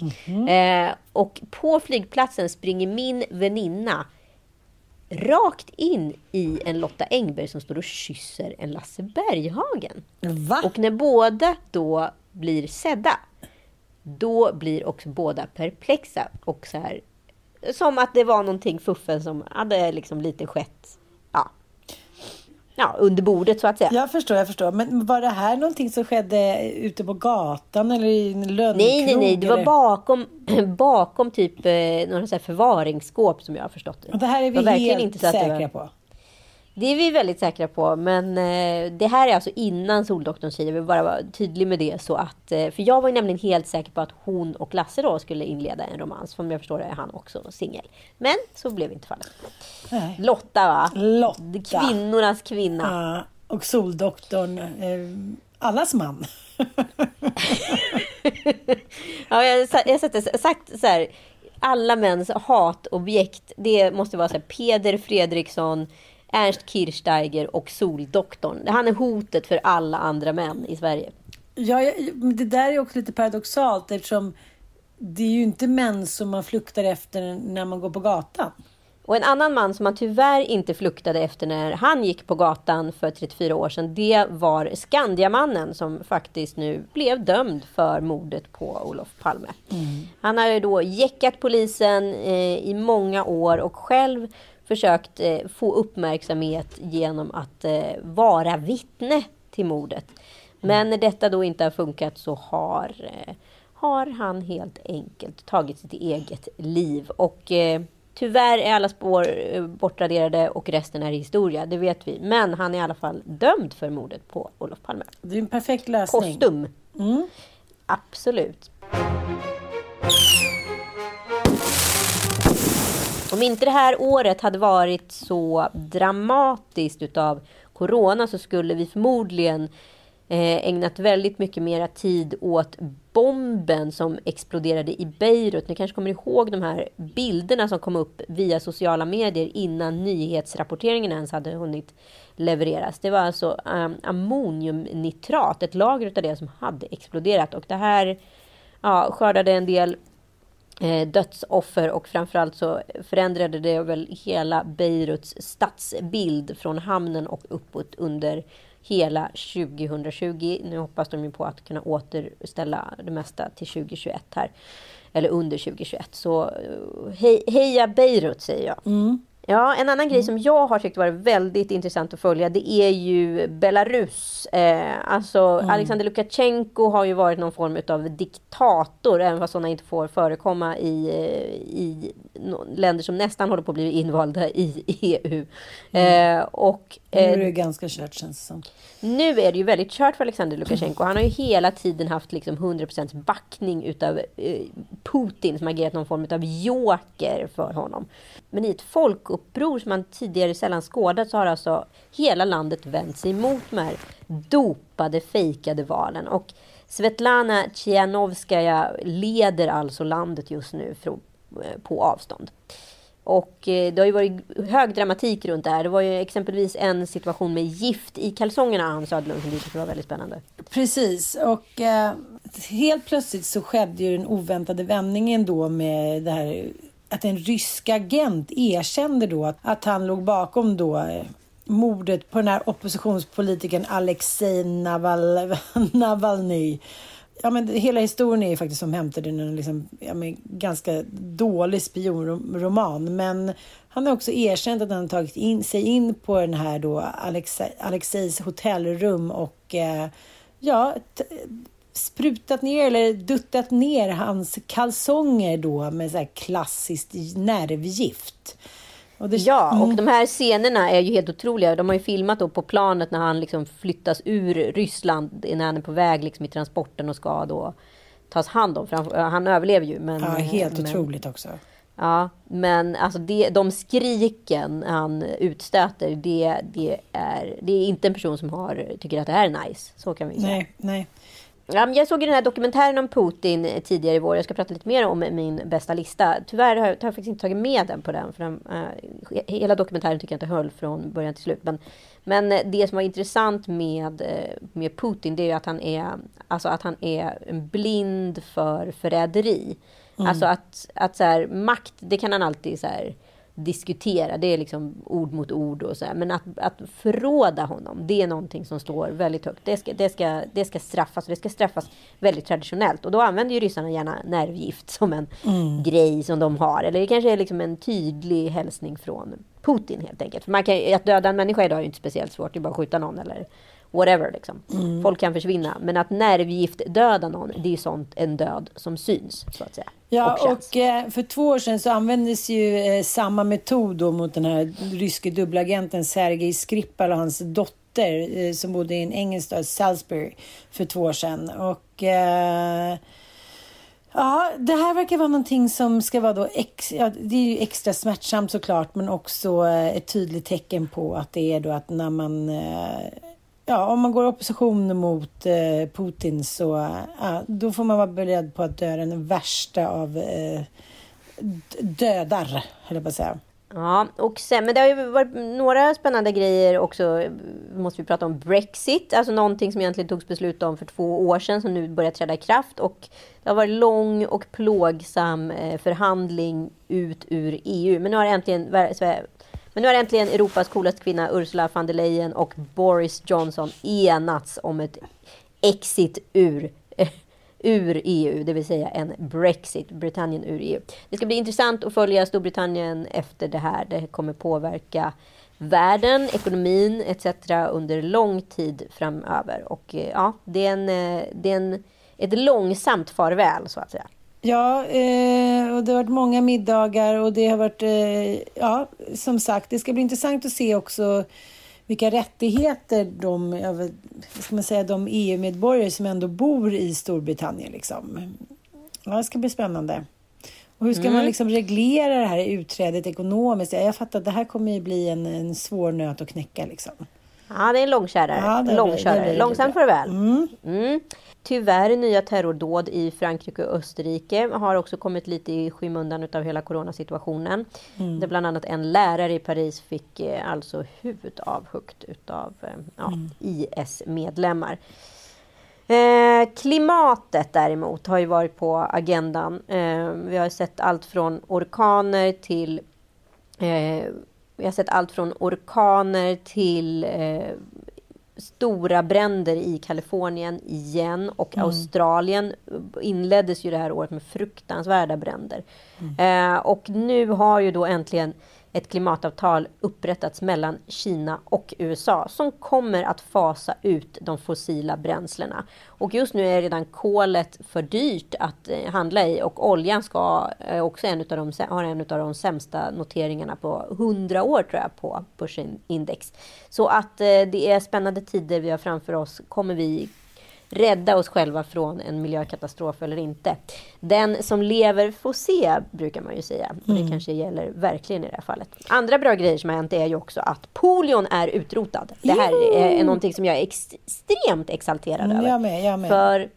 Speaker 2: Eh, och på flygplatsen springer min väninna rakt in i en Lotta Engberg som står och kysser en Lasse Berghagen.
Speaker 1: Va?
Speaker 2: Och när båda då blir sedda, då blir också båda perplexa och så här som att det var någonting fuffen som hade liksom lite skett. Ja. Ja, under bordet så att säga.
Speaker 1: Jag förstår, jag förstår. Men var det här någonting som skedde ute på gatan eller i en lönnkrog?
Speaker 2: Nej, nej, nej. Det var bakom, bakom typ eh, några så förvaringsskåp som jag har förstått det.
Speaker 1: Och det här är vi helt
Speaker 2: det
Speaker 1: säkra
Speaker 2: var-
Speaker 1: på.
Speaker 2: Det är vi väldigt säkra på, men eh, det här är alltså innan Soldoktorns tid. Jag vill bara vara tydlig med det. Så att, eh, för jag var nämligen helt säker på att hon och Lasse då skulle inleda en romans. För om jag förstår det är han också singel. Men så blev inte fallet.
Speaker 1: Nej.
Speaker 2: Lotta va?
Speaker 1: Lotta.
Speaker 2: Kvinnornas kvinna.
Speaker 1: Ja, och Soldoktorn, eh, allas man.
Speaker 2: Ja, jag jag det- sagt så här. Alla mäns hatobjekt. Det måste vara så här, Peder Fredriksson, Ernst Kirchsteiger och Soldoktorn. Han är hotet för alla andra män i Sverige.
Speaker 1: Ja, det där är också lite paradoxalt eftersom det är ju inte män som man fluktar efter när man går på gatan.
Speaker 2: Och en annan man som man tyvärr inte fluktade efter när han gick på gatan för 34 år sedan, det var Skandiamannen som faktiskt nu blev dömd för mordet på Olof Palme. Han har ju då jäckat polisen eh, i många år och själv försökt eh, få uppmärksamhet genom att eh, vara vittne till mordet. Men när detta då inte har funkat så har, eh, har han helt enkelt tagit sitt eget liv. Och tyvärr är alla spår bortraderade och resten är historia, det vet vi. Men han är i alla fall dömd för mordet på Olof Palme.
Speaker 1: Det är en perfekt lösning.
Speaker 2: Kostum.
Speaker 1: Mm.
Speaker 2: Absolut. Om inte det här året hade varit så dramatiskt utav Corona så skulle vi förmodligen eh, ägnat väldigt mycket mera tid åt bomben som exploderade i Beirut. Ni kanske kommer ihåg de här bilderna som kom upp via sociala medier innan nyhetsrapporteringen ens hade hunnit levereras. Det var alltså um, ammoniumnitrat, ett lager av det som hade exploderat. Och det här ja, skördade en del Eh, dödsoffer och framförallt så förändrade det väl hela Beiruts stadsbild från hamnen och uppåt under hela 2020. Nu hoppas de ju på att kunna återställa det mesta till 2021 här. Eller under 2021. Så eh, hej, heja Beirut säger jag. Mm. Ja, en annan grej som jag har tyckt varit väldigt intressant att följa det är ju Belarus. Eh, alltså
Speaker 1: Mm.
Speaker 2: Alexander Lukasjenko har ju varit någon form av diktator, även fast sådana inte får förekomma i, i no- länder som nästan håller på att bli invalda i EU. Eh, och,
Speaker 1: Nu är
Speaker 2: eh,
Speaker 1: det ganska kört känns det som.
Speaker 2: nu är det ju väldigt kört för Alexander Lukasjenko. Han har ju hela tiden haft liksom 100% backning utav eh, Putin som agerat någon form av joker för honom. Men i ett uppror som man tidigare sällan skådat så har alltså hela landet vänt sig emot de här dopade, fejkade valen. Och Svetlana Tjianovskaja leder alltså landet just nu eh, på avstånd. Och eh, det har ju varit hög dramatik runt det här. Det var ju exempelvis en situation med gift i kalsongerna, Ann Söderlund, som du tyckte var väldigt spännande.
Speaker 1: Precis, och eh, helt plötsligt så skedde ju den oväntade vändningen då med det här att en rysk agent erkände då att, att han låg bakom då eh, mordet på den här oppositionspolitikern Alexej Naval, Navalny. Ja, men hela historien är ju faktiskt som hämtad ur en liksom, ja, men ganska dålig spionroman. Men han har också erkänt att han har tagit in, sig in på den här då Alexej, Alexejs hotellrum och eh, ja, sprutat ner eller duttat ner hans kalsonger då med så här klassiskt nervgift. Och det,
Speaker 2: Ja, och
Speaker 1: Mm.
Speaker 2: de här scenerna är ju helt otroliga. De har ju filmat då på planet när han liksom flyttas ur Ryssland, när han är på väg liksom i transporten och ska då tas hand om. För han, han överlever ju. Men,
Speaker 1: ja, helt
Speaker 2: men,
Speaker 1: otroligt också.
Speaker 2: Ja, men alltså det, de skriken han utstöter, det, det, är, det är inte en person som har, tycker att det här är nice. Så kan vi säga.
Speaker 1: Nej, nej.
Speaker 2: Ja, men jag såg ju den här dokumentären om Putin eh, tidigare i vår. Jag ska prata lite mer om min bästa lista. Tyvärr har jag, har jag faktiskt inte tagit med den på den. För den eh, hela dokumentären tycker jag inte höll från början till slut. Men, men eh, det som var intressant med, eh, med Putin det är ju att han är, alltså att han är blind för förräderi.
Speaker 1: Mm.
Speaker 2: Alltså att, att så här, makt, det kan han alltid så här, diskutera. Det är liksom ord mot ord och så här. Men att, att förråda honom, det är någonting som står väldigt högt. Det ska, det ska, det ska straffas och det ska straffas väldigt traditionellt. Och då använder ju ryssarna gärna nervgift som en
Speaker 1: Mm.
Speaker 2: grej som de har. Eller det kanske är liksom en tydlig hälsning från Putin helt enkelt. För man kan, att döda en människa idag är ju inte speciellt svårt. Det är bara att skjuta någon eller whatever. Liksom.
Speaker 1: Mm.
Speaker 2: Folk kan försvinna. Men att nervgift döda någon, det är sånt en död som syns. Så att säga.
Speaker 1: Ja,
Speaker 2: Och
Speaker 1: och eh, för två år sedan så användes ju eh, samma metod mot den här ryske dubbelagenten Sergej Skripal och hans dotter eh, som bodde i en engelsk stad, Salisbury, för två år sedan. Och ja, det här verkar vara någonting som ska vara då ex, ja, det är ju extra smärtsamt såklart, men också ett tydligt tecken på att det är då att när man Ja, om man går i opposition mot eh, Putin så eh, då får man vara beredd på att dö den värsta av eh, dödar, höll jag på att säga.
Speaker 2: Ja, och sen, men det har ju varit några spännande grejer också. Måste vi prata om Brexit, alltså någonting som egentligen togs beslut om för två år sedan som nu börjar träda i kraft. Och det har varit lång och plågsam eh, förhandling ut ur EU. Men nu har äntligen Sverige- men nu har äntligen Europas coolaste kvinna Ursula von der Leyen och Boris Johnson enats om ett exit ur, eh, ur EU, det vill säga en Brexit, Britannien ur EU. Det ska bli intressant att följa Storbritannien efter det här. Det kommer påverka världen, ekonomin etc. under lång tid framöver. Och eh, ja, det är, en, eh, det är en, ett långsamt farväl så att säga.
Speaker 1: Ja, eh, och det har varit många middagar och det har varit, eh, ja, som sagt, det ska bli intressant att se också vilka rättigheter de, ska man säga, de EU-medborgare som ändå bor i Storbritannien liksom. Ja, det ska bli spännande. Och hur ska
Speaker 2: Mm.
Speaker 1: man liksom reglera det här utträdet ekonomiskt? Ja, Jag fattar att det här kommer ju bli en, en svår nöt att knäcka liksom.
Speaker 2: Ja, det är en långkörare.
Speaker 1: Ja, det det det
Speaker 2: Långsamt farväl. Mm. Tyvärr, nya terrordåd i Frankrike och Österrike har också kommit lite i skymundan av hela coronasituationen.
Speaker 1: Mm.
Speaker 2: Där bland annat en lärare i Paris fick eh, alltså huvudet avhuggt utav eh, ja,
Speaker 1: Mm.
Speaker 2: IS-medlemmar. Eh, klimatet däremot har ju varit på agendan. Eh, vi har sett allt från orkaner till eh, vi har sett allt från orkaner till eh, stora bränder i Kalifornien igen och
Speaker 1: Mm.
Speaker 2: Australien inleddes ju det här året med fruktansvärda bränder. Eh, och nu har ju då äntligen ett klimatavtal upprättats mellan Kina och USA som kommer att fasa ut de fossila bränslena. Och just nu är redan kolet för dyrt att eh, handla i och oljan ska eh, också en utav de, har en av de sämsta noteringarna på 100 år tror jag på börsindex. Så att eh, det är spännande tider vi har framför oss. Kommer vi rädda oss själva från en miljökatastrof eller inte. Den som lever får se, brukar man ju säga. Och det
Speaker 1: Mm.
Speaker 2: kanske gäller verkligen i det här fallet. Andra bra grejer som har hänt är ju också att polion är utrotad. Det här är, någonting som jag är extremt exalterad
Speaker 1: Mm,
Speaker 2: över.
Speaker 1: jag med, jag med.
Speaker 2: För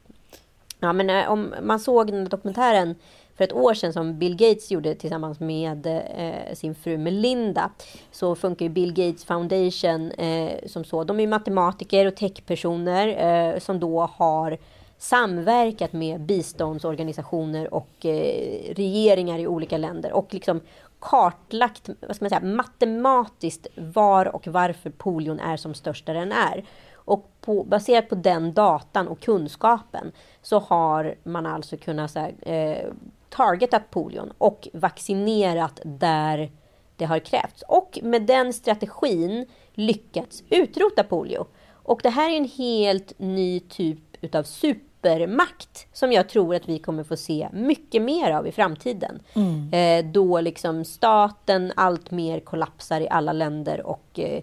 Speaker 2: ja, men, eh, om man såg den dokumentären för ett år sedan som Bill Gates gjorde tillsammans med eh, sin fru Melinda så funkar ju Bill Gates Foundation eh, som så. De är matematiker och techpersoner eh, som då har samverkat med biståndsorganisationer och eh, regeringar i olika länder och liksom kartlagt vad ska man säga, matematiskt var och varför polion är som störst där den är. Och på, baserat på den datan och kunskapen så har man alltså kunnat så här, eh, targetat polion och vaccinerat där det har krävts. Och med den strategin lyckats utrota polio. Och det här är en helt ny typ utav supermakt som jag tror att vi kommer få se mycket mer av i framtiden.
Speaker 1: Mm.
Speaker 2: Eh, då liksom staten allt mer kollapsar i alla länder och eh,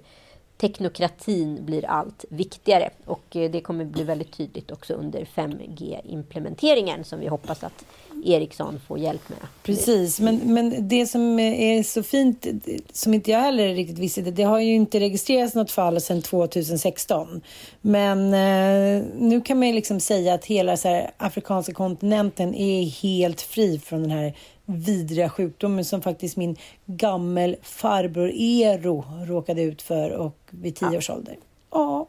Speaker 2: teknokratin blir allt viktigare. Och eh, det kommer bli väldigt tydligt också under 5G-implementeringen som vi hoppas att Ericsson får hjälp med.
Speaker 1: Precis, men, men det som är så fint, som inte jag heller riktigt visste, det har ju inte registrerats något fall sedan 2016. Men eh, nu kan man ju liksom säga att hela så här, afrikanska kontinenten är helt fri från den här vidriga sjukdomen som faktiskt min gammel farbror Ero råkade ut för och vid tio års ålder. Ja.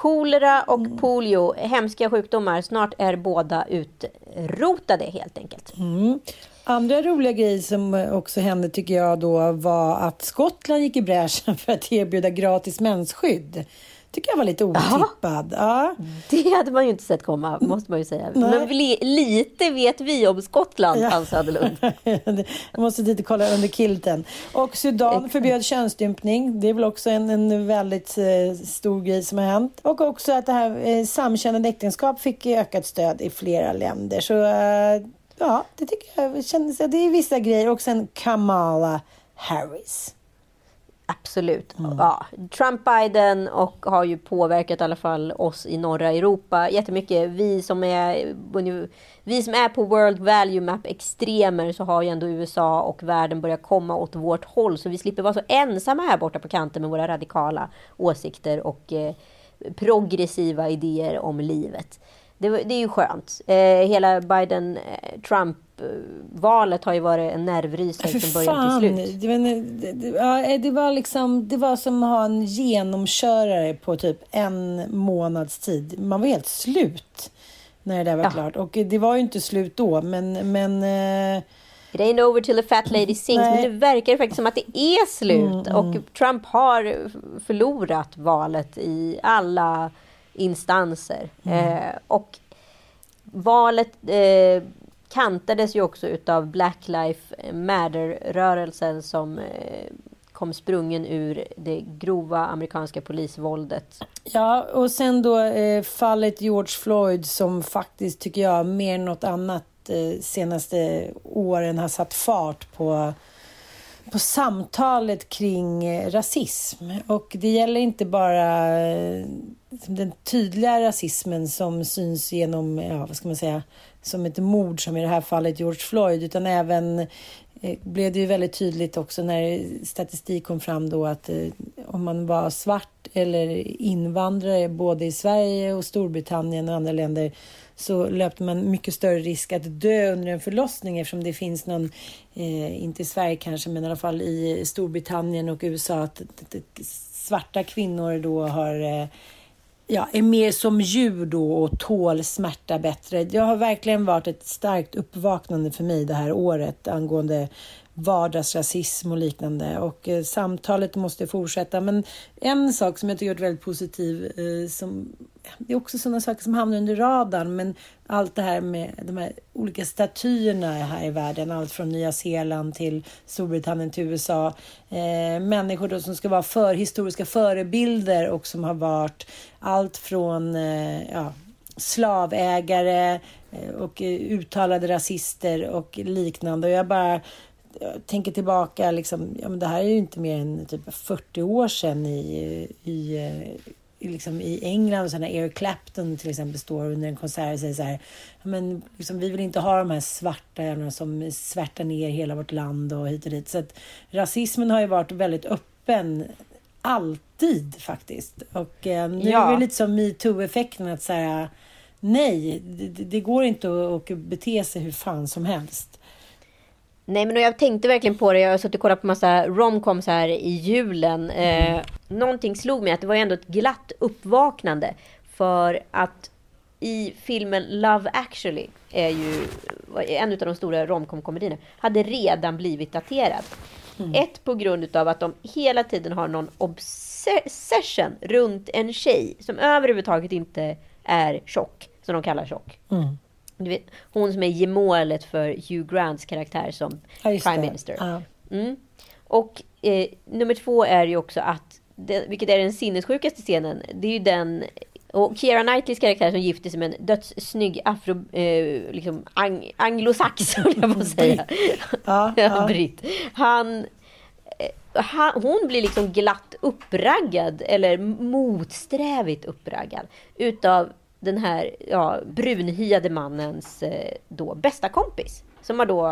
Speaker 2: Kolera och polio, hemska sjukdomar. Snart är båda utrotade helt enkelt.
Speaker 1: Mm. Andra roliga grejer som också hände tycker jag då var att Skottland gick i bräschen för att erbjuda gratis mensskydd. Tycker jag var lite otippad. Ja.
Speaker 2: Det hade man ju inte sett komma, måste man ju säga.
Speaker 1: Nej.
Speaker 2: Men li- lite vet vi om Skottland,
Speaker 1: Ja.
Speaker 2: Hans Söderlund.
Speaker 1: Jag måste lite kolla under kilten. Och Sudan förbjöd könsstympning. Det är väl också en, en väldigt eh, stor grej som har hänt. Och också att det här eh, samkönade äktenskap fick ökat stöd i flera länder. Så eh, ja, det tycker jag kändes, det är vissa grejer. Och sen Kamala Harris.
Speaker 2: Absolut. Ja, Trump, Biden och har ju påverkat i alla fall oss i norra Europa jättemycket. Vi som är, vi som är på World Value Map extremer så har ju ändå USA och världen börjat komma åt vårt håll. Så vi slipper vara så ensamma här borta på kanten med våra radikala åsikter och eh, progressiva idéer om livet. Det, det är ju skönt. Eh, hela Biden-Trump-valet har ju varit en nervrysare
Speaker 1: För
Speaker 2: från början till slut.
Speaker 1: det, var- det, ja, det var liksom, det var som att ha en genomkörare på typ en månads tid. Man var helt slut när det där var
Speaker 2: Ja.
Speaker 1: klart. Och det var ju inte slut då, men... men eh,
Speaker 2: It ain't over till the fat lady sings.
Speaker 1: Nej.
Speaker 2: Men det verkar faktiskt som att det är slut.
Speaker 1: Mm,
Speaker 2: och
Speaker 1: mm.
Speaker 2: Trump har förlorat valet i alla instanser.
Speaker 1: Mm.
Speaker 2: Eh, och valet eh, kantades ju också utav Black Lives Matter-rörelsen som eh, kom sprungen ur det grova amerikanska polisvåldet.
Speaker 1: Ja, och sen då eh, fallet George Floyd som faktiskt tycker jag mer än något annat eh, senaste åren har satt fart på på samtalet kring eh, rasism. Och det gäller inte bara eh, den tydliga rasismen som syns genom, ja vad ska man säga, som ett mord som i det här fallet George Floyd, utan även eh, blev det ju väldigt tydligt också när statistik kom fram då att eh, om man var svart eller invandrare både i Sverige och Storbritannien och andra länder så löpte man mycket större risk att dö under en förlossning eftersom det finns någon, eh, inte i Sverige kanske, men i alla fall i Storbritannien och USA att, att, att svarta kvinnor då har eh, ja, är mer som djur då och tål smärta bättre. Det har verkligen varit ett starkt uppvaknande för mig det här året angående vardagsrasism och liknande. Och eh, samtalet måste fortsätta. Men en sak som jag tycker är väldigt positiv, eh, som, det är också sådana saker som hamnar under radarn, men allt det här med de här olika statyerna här i världen, allt från Nya Zeeland till Storbritannien till USA. Eh, människor då som ska vara för, historiska förebilder och som har varit allt från eh, ja, slavägare eh, och eh, uttalade rasister och liknande. Och jag bara tänker tillbaka, liksom, ja, men det här är ju inte mer än typ 40 år sedan i, i, i, liksom i England. Så när Eric Clapton till exempel står under en konsert och säger så här, ja, men liksom, vi vill inte ha de här svarta som svärtar ner hela vårt land och hit och dit. Så att rasismen har ju varit väldigt öppen alltid faktiskt. Och eh, nu ja. är det lite som metoo-effekten att så här, nej, det, det, går inte att, att bete sig hur fan som helst.
Speaker 2: Nej, men jag tänkte verkligen på det. Jag har suttit och kollat på massa romcoms här i julen. Mm. Eh, någonting slog mig att det var ändå ett glatt uppvaknande. För att i filmen Love actually, är ju en av de stora romcom-komedierna, hade redan blivit daterad. Mm. Ett på grund av att de hela tiden har någon obsession runt en tjej som överhuvudtaget inte är tjock, som de kallar tjock. Mm. Vet, hon som är gemålet för Hugh Grants karaktär som ja, Prime det. Minister. Ja. Mm. Och eh, nummer två är ju också att, det, vilket är den sinnessjukaste scenen, det är ju den och Keira Knightleys karaktär som gifter sig med en dödssnygg afro, eh, liksom ang, anglosax, jag på säga. Ja, ja. Britt. Han, eh, han, hon blir liksom glatt uppraggad, eller motsträvigt uppraggad, utav den här ja, brunhyade mannens eh, då bästa kompis. Som har då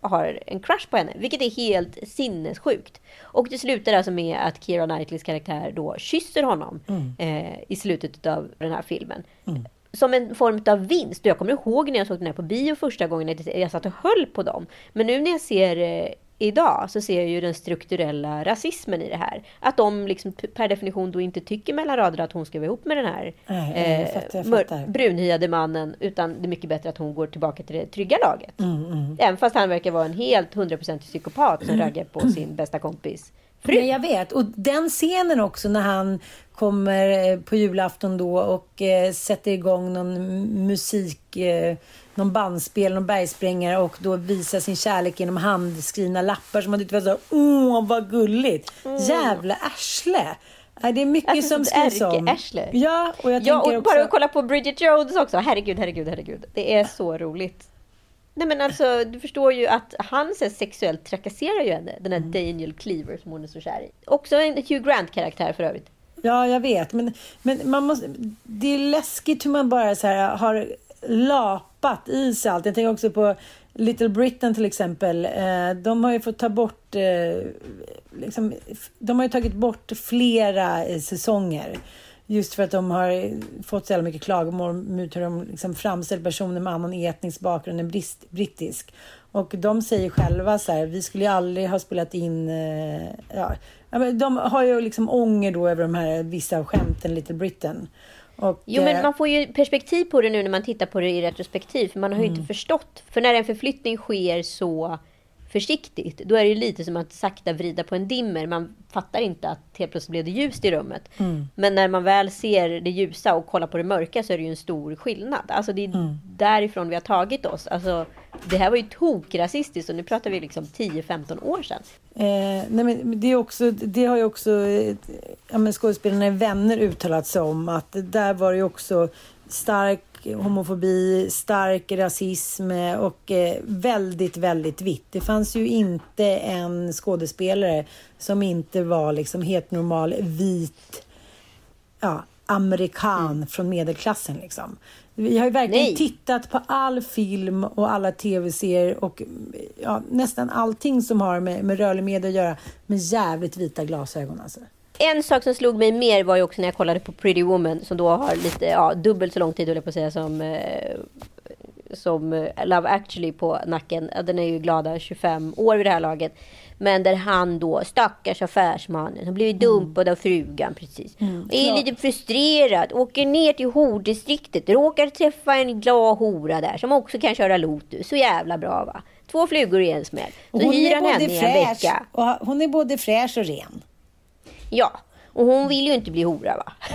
Speaker 2: har en crush på henne, vilket är helt sinnessjukt. Och det slutar alltså med att Keira Knightleys karaktär då kysser honom mm. eh, i slutet av den här filmen. Mm. Som en form av vinst. jag kommer ihåg när jag såg den här på bio första gången, jag satt och höll på dem. Men nu när jag ser eh, idag så ser jag ju den strukturella rasismen i det här. Att de liksom per definition då inte tycker mellan raderna att hon ska vara ihop med den här Nej, jag fattar, jag fattar. brunhyade mannen. Utan det är mycket bättre att hon går tillbaka till det trygga laget. Mm, mm. Även fast han verkar vara en helt hundraprocentig psykopat som mm. raggar på sin bästa kompis
Speaker 1: fru. Ja, jag vet. Och den scenen också när han kommer eh, på julafton då och eh, sätter igång någon musik eh, någon bandspel, någon bergsprängare och då visa sin kärlek genom handskrivna lappar som man tyckte var så åh vad gulligt. Mm. Jävla arsle. Det är mycket alltså, som skrivs om.
Speaker 2: Arsle.
Speaker 1: Ja,
Speaker 2: och jag ja, och också... bara att kolla på Bridget Jones också. Herregud, herregud, herregud. Det är så roligt. Nej men alltså, du förstår ju att han så sexuellt trakasserar ju henne. Den här mm. Daniel Cleaver som hon är så kär i. Också en Hugh Grant-karaktär för övrigt.
Speaker 1: Ja, jag vet. Men, men man måste, det är läskigt hur man bara så här har lapat i sig allt. Jag tänker också på Little Britain till exempel. Eh, de har ju fått ta bort, eh, liksom, de har ju tagit bort flera eh, säsonger. Just för att de har fått så jävla mycket klagomål mot hur de liksom framställer personer med annan etnisk bakgrund än brittisk. Och de säger själva så här, vi skulle ju aldrig ha spelat in, ja, de har ju liksom ånger då över de här vissa av skämten, Little Britain.
Speaker 2: Och, jo, men man får ju perspektiv på det nu när man tittar på det i retrospektiv. För man har ju mm. inte förstått. För när en förflyttning sker så försiktigt, då är det ju lite som att sakta vrida på en dimmer. Man fattar inte att helt plötsligt blev det ljust i rummet. Mm. Men när man väl ser det ljusa och kollar på det mörka så är det ju en stor skillnad. Alltså det är mm. därifrån vi har tagit oss. Alltså, det här var ju tokrasistiskt och nu pratar vi liksom 10-15 år sedan.
Speaker 1: Eh, nej men det, är också, det har ju också eh, ja, men skådespelarna i Vänner uttalat sig om att där var det ju också stark homofobi, stark rasism och eh, väldigt, väldigt vitt. Det fanns ju inte en skådespelare som inte var liksom helt normal vit ja, amerikan mm. från medelklassen. Liksom. Vi har ju verkligen Nej. tittat på all film och alla tv-serier och ja, nästan allting som har med, med rörlig media att göra med jävligt vita glasögon. Alltså.
Speaker 2: En sak som slog mig mer var ju också när jag kollade på Pretty Woman som då har lite, ja, dubbelt så lång tid, jag på att säga, som eh, som eh, Love actually på nacken. Den är ju glada 25 år vid det här laget. Men där han då, stackars affärsmannen, har blivit dumpad av frugan precis.
Speaker 1: Mm,
Speaker 2: är lite frustrerad, åker ner till hordistriktet, råkar träffa en glad hora där som också kan köra Lotus. Så jävla bra va? Två flugor i en smäll. Så
Speaker 1: Hon
Speaker 2: hyr
Speaker 1: är
Speaker 2: han
Speaker 1: både
Speaker 2: henne i en vecka.
Speaker 1: hon är både fräsch och ren.
Speaker 2: Ja, och hon vill ju inte bli hora va?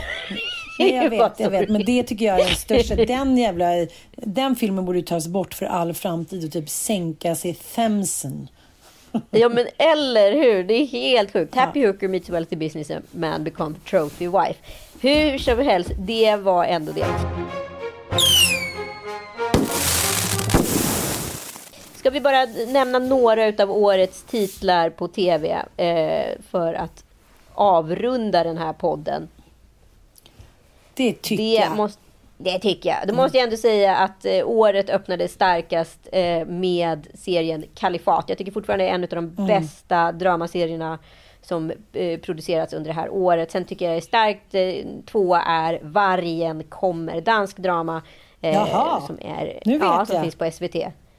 Speaker 1: Nej, jag vet, jag vet. Men det tycker jag är den största. Den jävla... Den filmen borde ju tas bort för all framtid och typ sänkas i Themsen.
Speaker 2: Ja men eller hur, det är helt sjukt. Happy Hooker meets wealthy businessman become trophy wife. Hur som helst, det var ändå det. Ska vi bara nämna några utav årets titlar på tv eh, för att avrunda den här podden.
Speaker 1: Det tycker
Speaker 2: det
Speaker 1: jag.
Speaker 2: Måste, det tycker jag. Då måste jag ändå säga att eh, året öppnade starkast eh, med serien Kalifat. Jag tycker fortfarande det är en av de
Speaker 1: Mm.
Speaker 2: bästa dramaserierna som eh, producerats under det här året. Sen tycker jag det är starkt eh, tvåa är Vargen kommer, dansk drama. Eh,
Speaker 1: Jaha.
Speaker 2: som är,
Speaker 1: Nu vet
Speaker 2: ja, som
Speaker 1: jag.
Speaker 2: finns på SVT.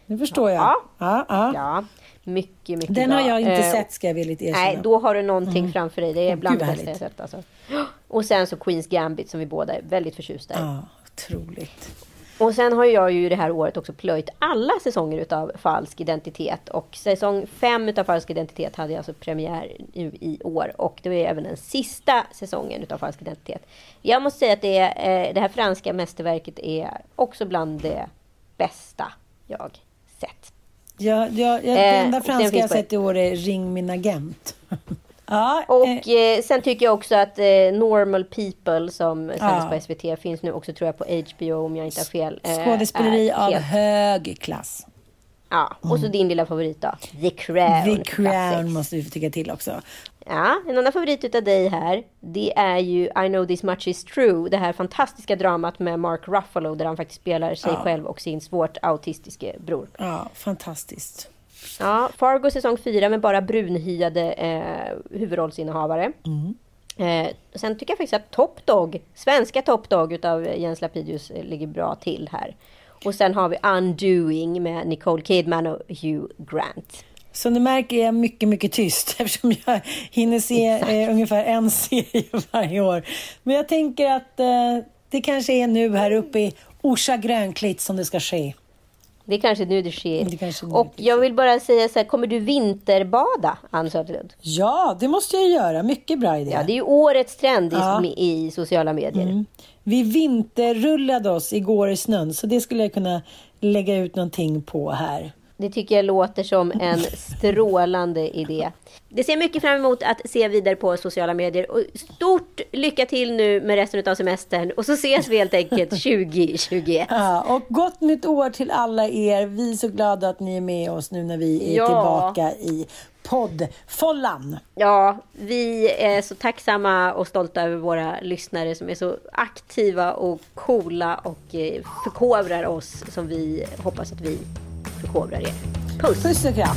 Speaker 1: Nu förstår jag.
Speaker 2: Ja.
Speaker 1: Ja, ja.
Speaker 2: Ja, mycket, mycket
Speaker 1: Den
Speaker 2: bra.
Speaker 1: har jag inte
Speaker 2: Eh,
Speaker 1: sett ska jag villigt erkänna.
Speaker 2: Nej, då har du någonting
Speaker 1: Mm.
Speaker 2: framför dig. Det är bland det bästa jag sett. Alltså. Och sen så Queens Gambit som vi båda är väldigt förtjusta i.
Speaker 1: Ja, otroligt.
Speaker 2: Och sen har jag ju det här året också plöjt alla säsonger utav Falsk identitet. Och säsong fem utav Falsk identitet hade jag alltså premiär nu i år. Och det var även den sista säsongen utav Falsk identitet. Jag måste säga att det, är, eh, det här franska mästerverket är också bland det bästa jag sett.
Speaker 1: Ja, ja, ja, det
Speaker 2: Eh,
Speaker 1: enda franska jag sett i år är Ring min agent. ja,
Speaker 2: Och eh, sen tycker jag också att eh, Normal People som sändes
Speaker 1: Ja.
Speaker 2: på SVT finns nu också tror jag på HBO om jag inte har fel. eh,
Speaker 1: skådespeleri av
Speaker 2: helt-
Speaker 1: hög klass.
Speaker 2: Ja, och så din lilla favorit då. The Crown.
Speaker 1: Mm. The. Crown måste vi få tycka till också.
Speaker 2: Ja, en annan favorit utav dig här, det är ju I know this much is true. Det här fantastiska dramat med Mark Ruffalo där han faktiskt spelar sig
Speaker 1: Ja.
Speaker 2: själv och sin svårt autistiske bror.
Speaker 1: Ja, fantastiskt.
Speaker 2: Ja, Fargo säsong 4 med bara brunhyade eh, huvudrollsinnehavare.
Speaker 1: Mm.
Speaker 2: Eh, sen tycker jag faktiskt att Top Dog, svenska Top Dog utav Jens Lapidus eh, ligger bra till här. Och sen har vi Undoing med Nicole Kidman och Hugh Grant.
Speaker 1: Som du märker är jag mycket, mycket tyst eftersom jag hinner se eh, ungefär en serie varje år. Men jag tänker att eh, det kanske är nu här uppe i Orsa Grönklitt som det ska ske.
Speaker 2: Det är kanske nu det sker.
Speaker 1: Det kanske
Speaker 2: och jag vill bara säga så här, kommer du vinterbada, Ann Söderlund?
Speaker 1: Ja, det måste jag göra. Mycket bra idé.
Speaker 2: Ja, det är ju årets trend i,
Speaker 1: Ja.
Speaker 2: i sociala medier.
Speaker 1: Mm. Vi vinterrullade oss igår i snön, så det skulle jag kunna lägga ut någonting på här.
Speaker 2: Det tycker jag låter som en strålande idé. Det ser mycket fram emot att se vidare på sociala medier. Och stort lycka till nu med resten av semestern. Och så ses vi helt enkelt 2021.
Speaker 1: Ja, och gott nytt år till alla er. Vi är så glada att ni är med oss nu när vi är
Speaker 2: Ja.
Speaker 1: tillbaka i poddfållan.
Speaker 2: Ja, vi är så tacksamma och stolta över våra lyssnare som är så aktiva och coola och eh, förkovrar oss som vi hoppas att vi förkovrar er. Puss!
Speaker 1: Puss och kram!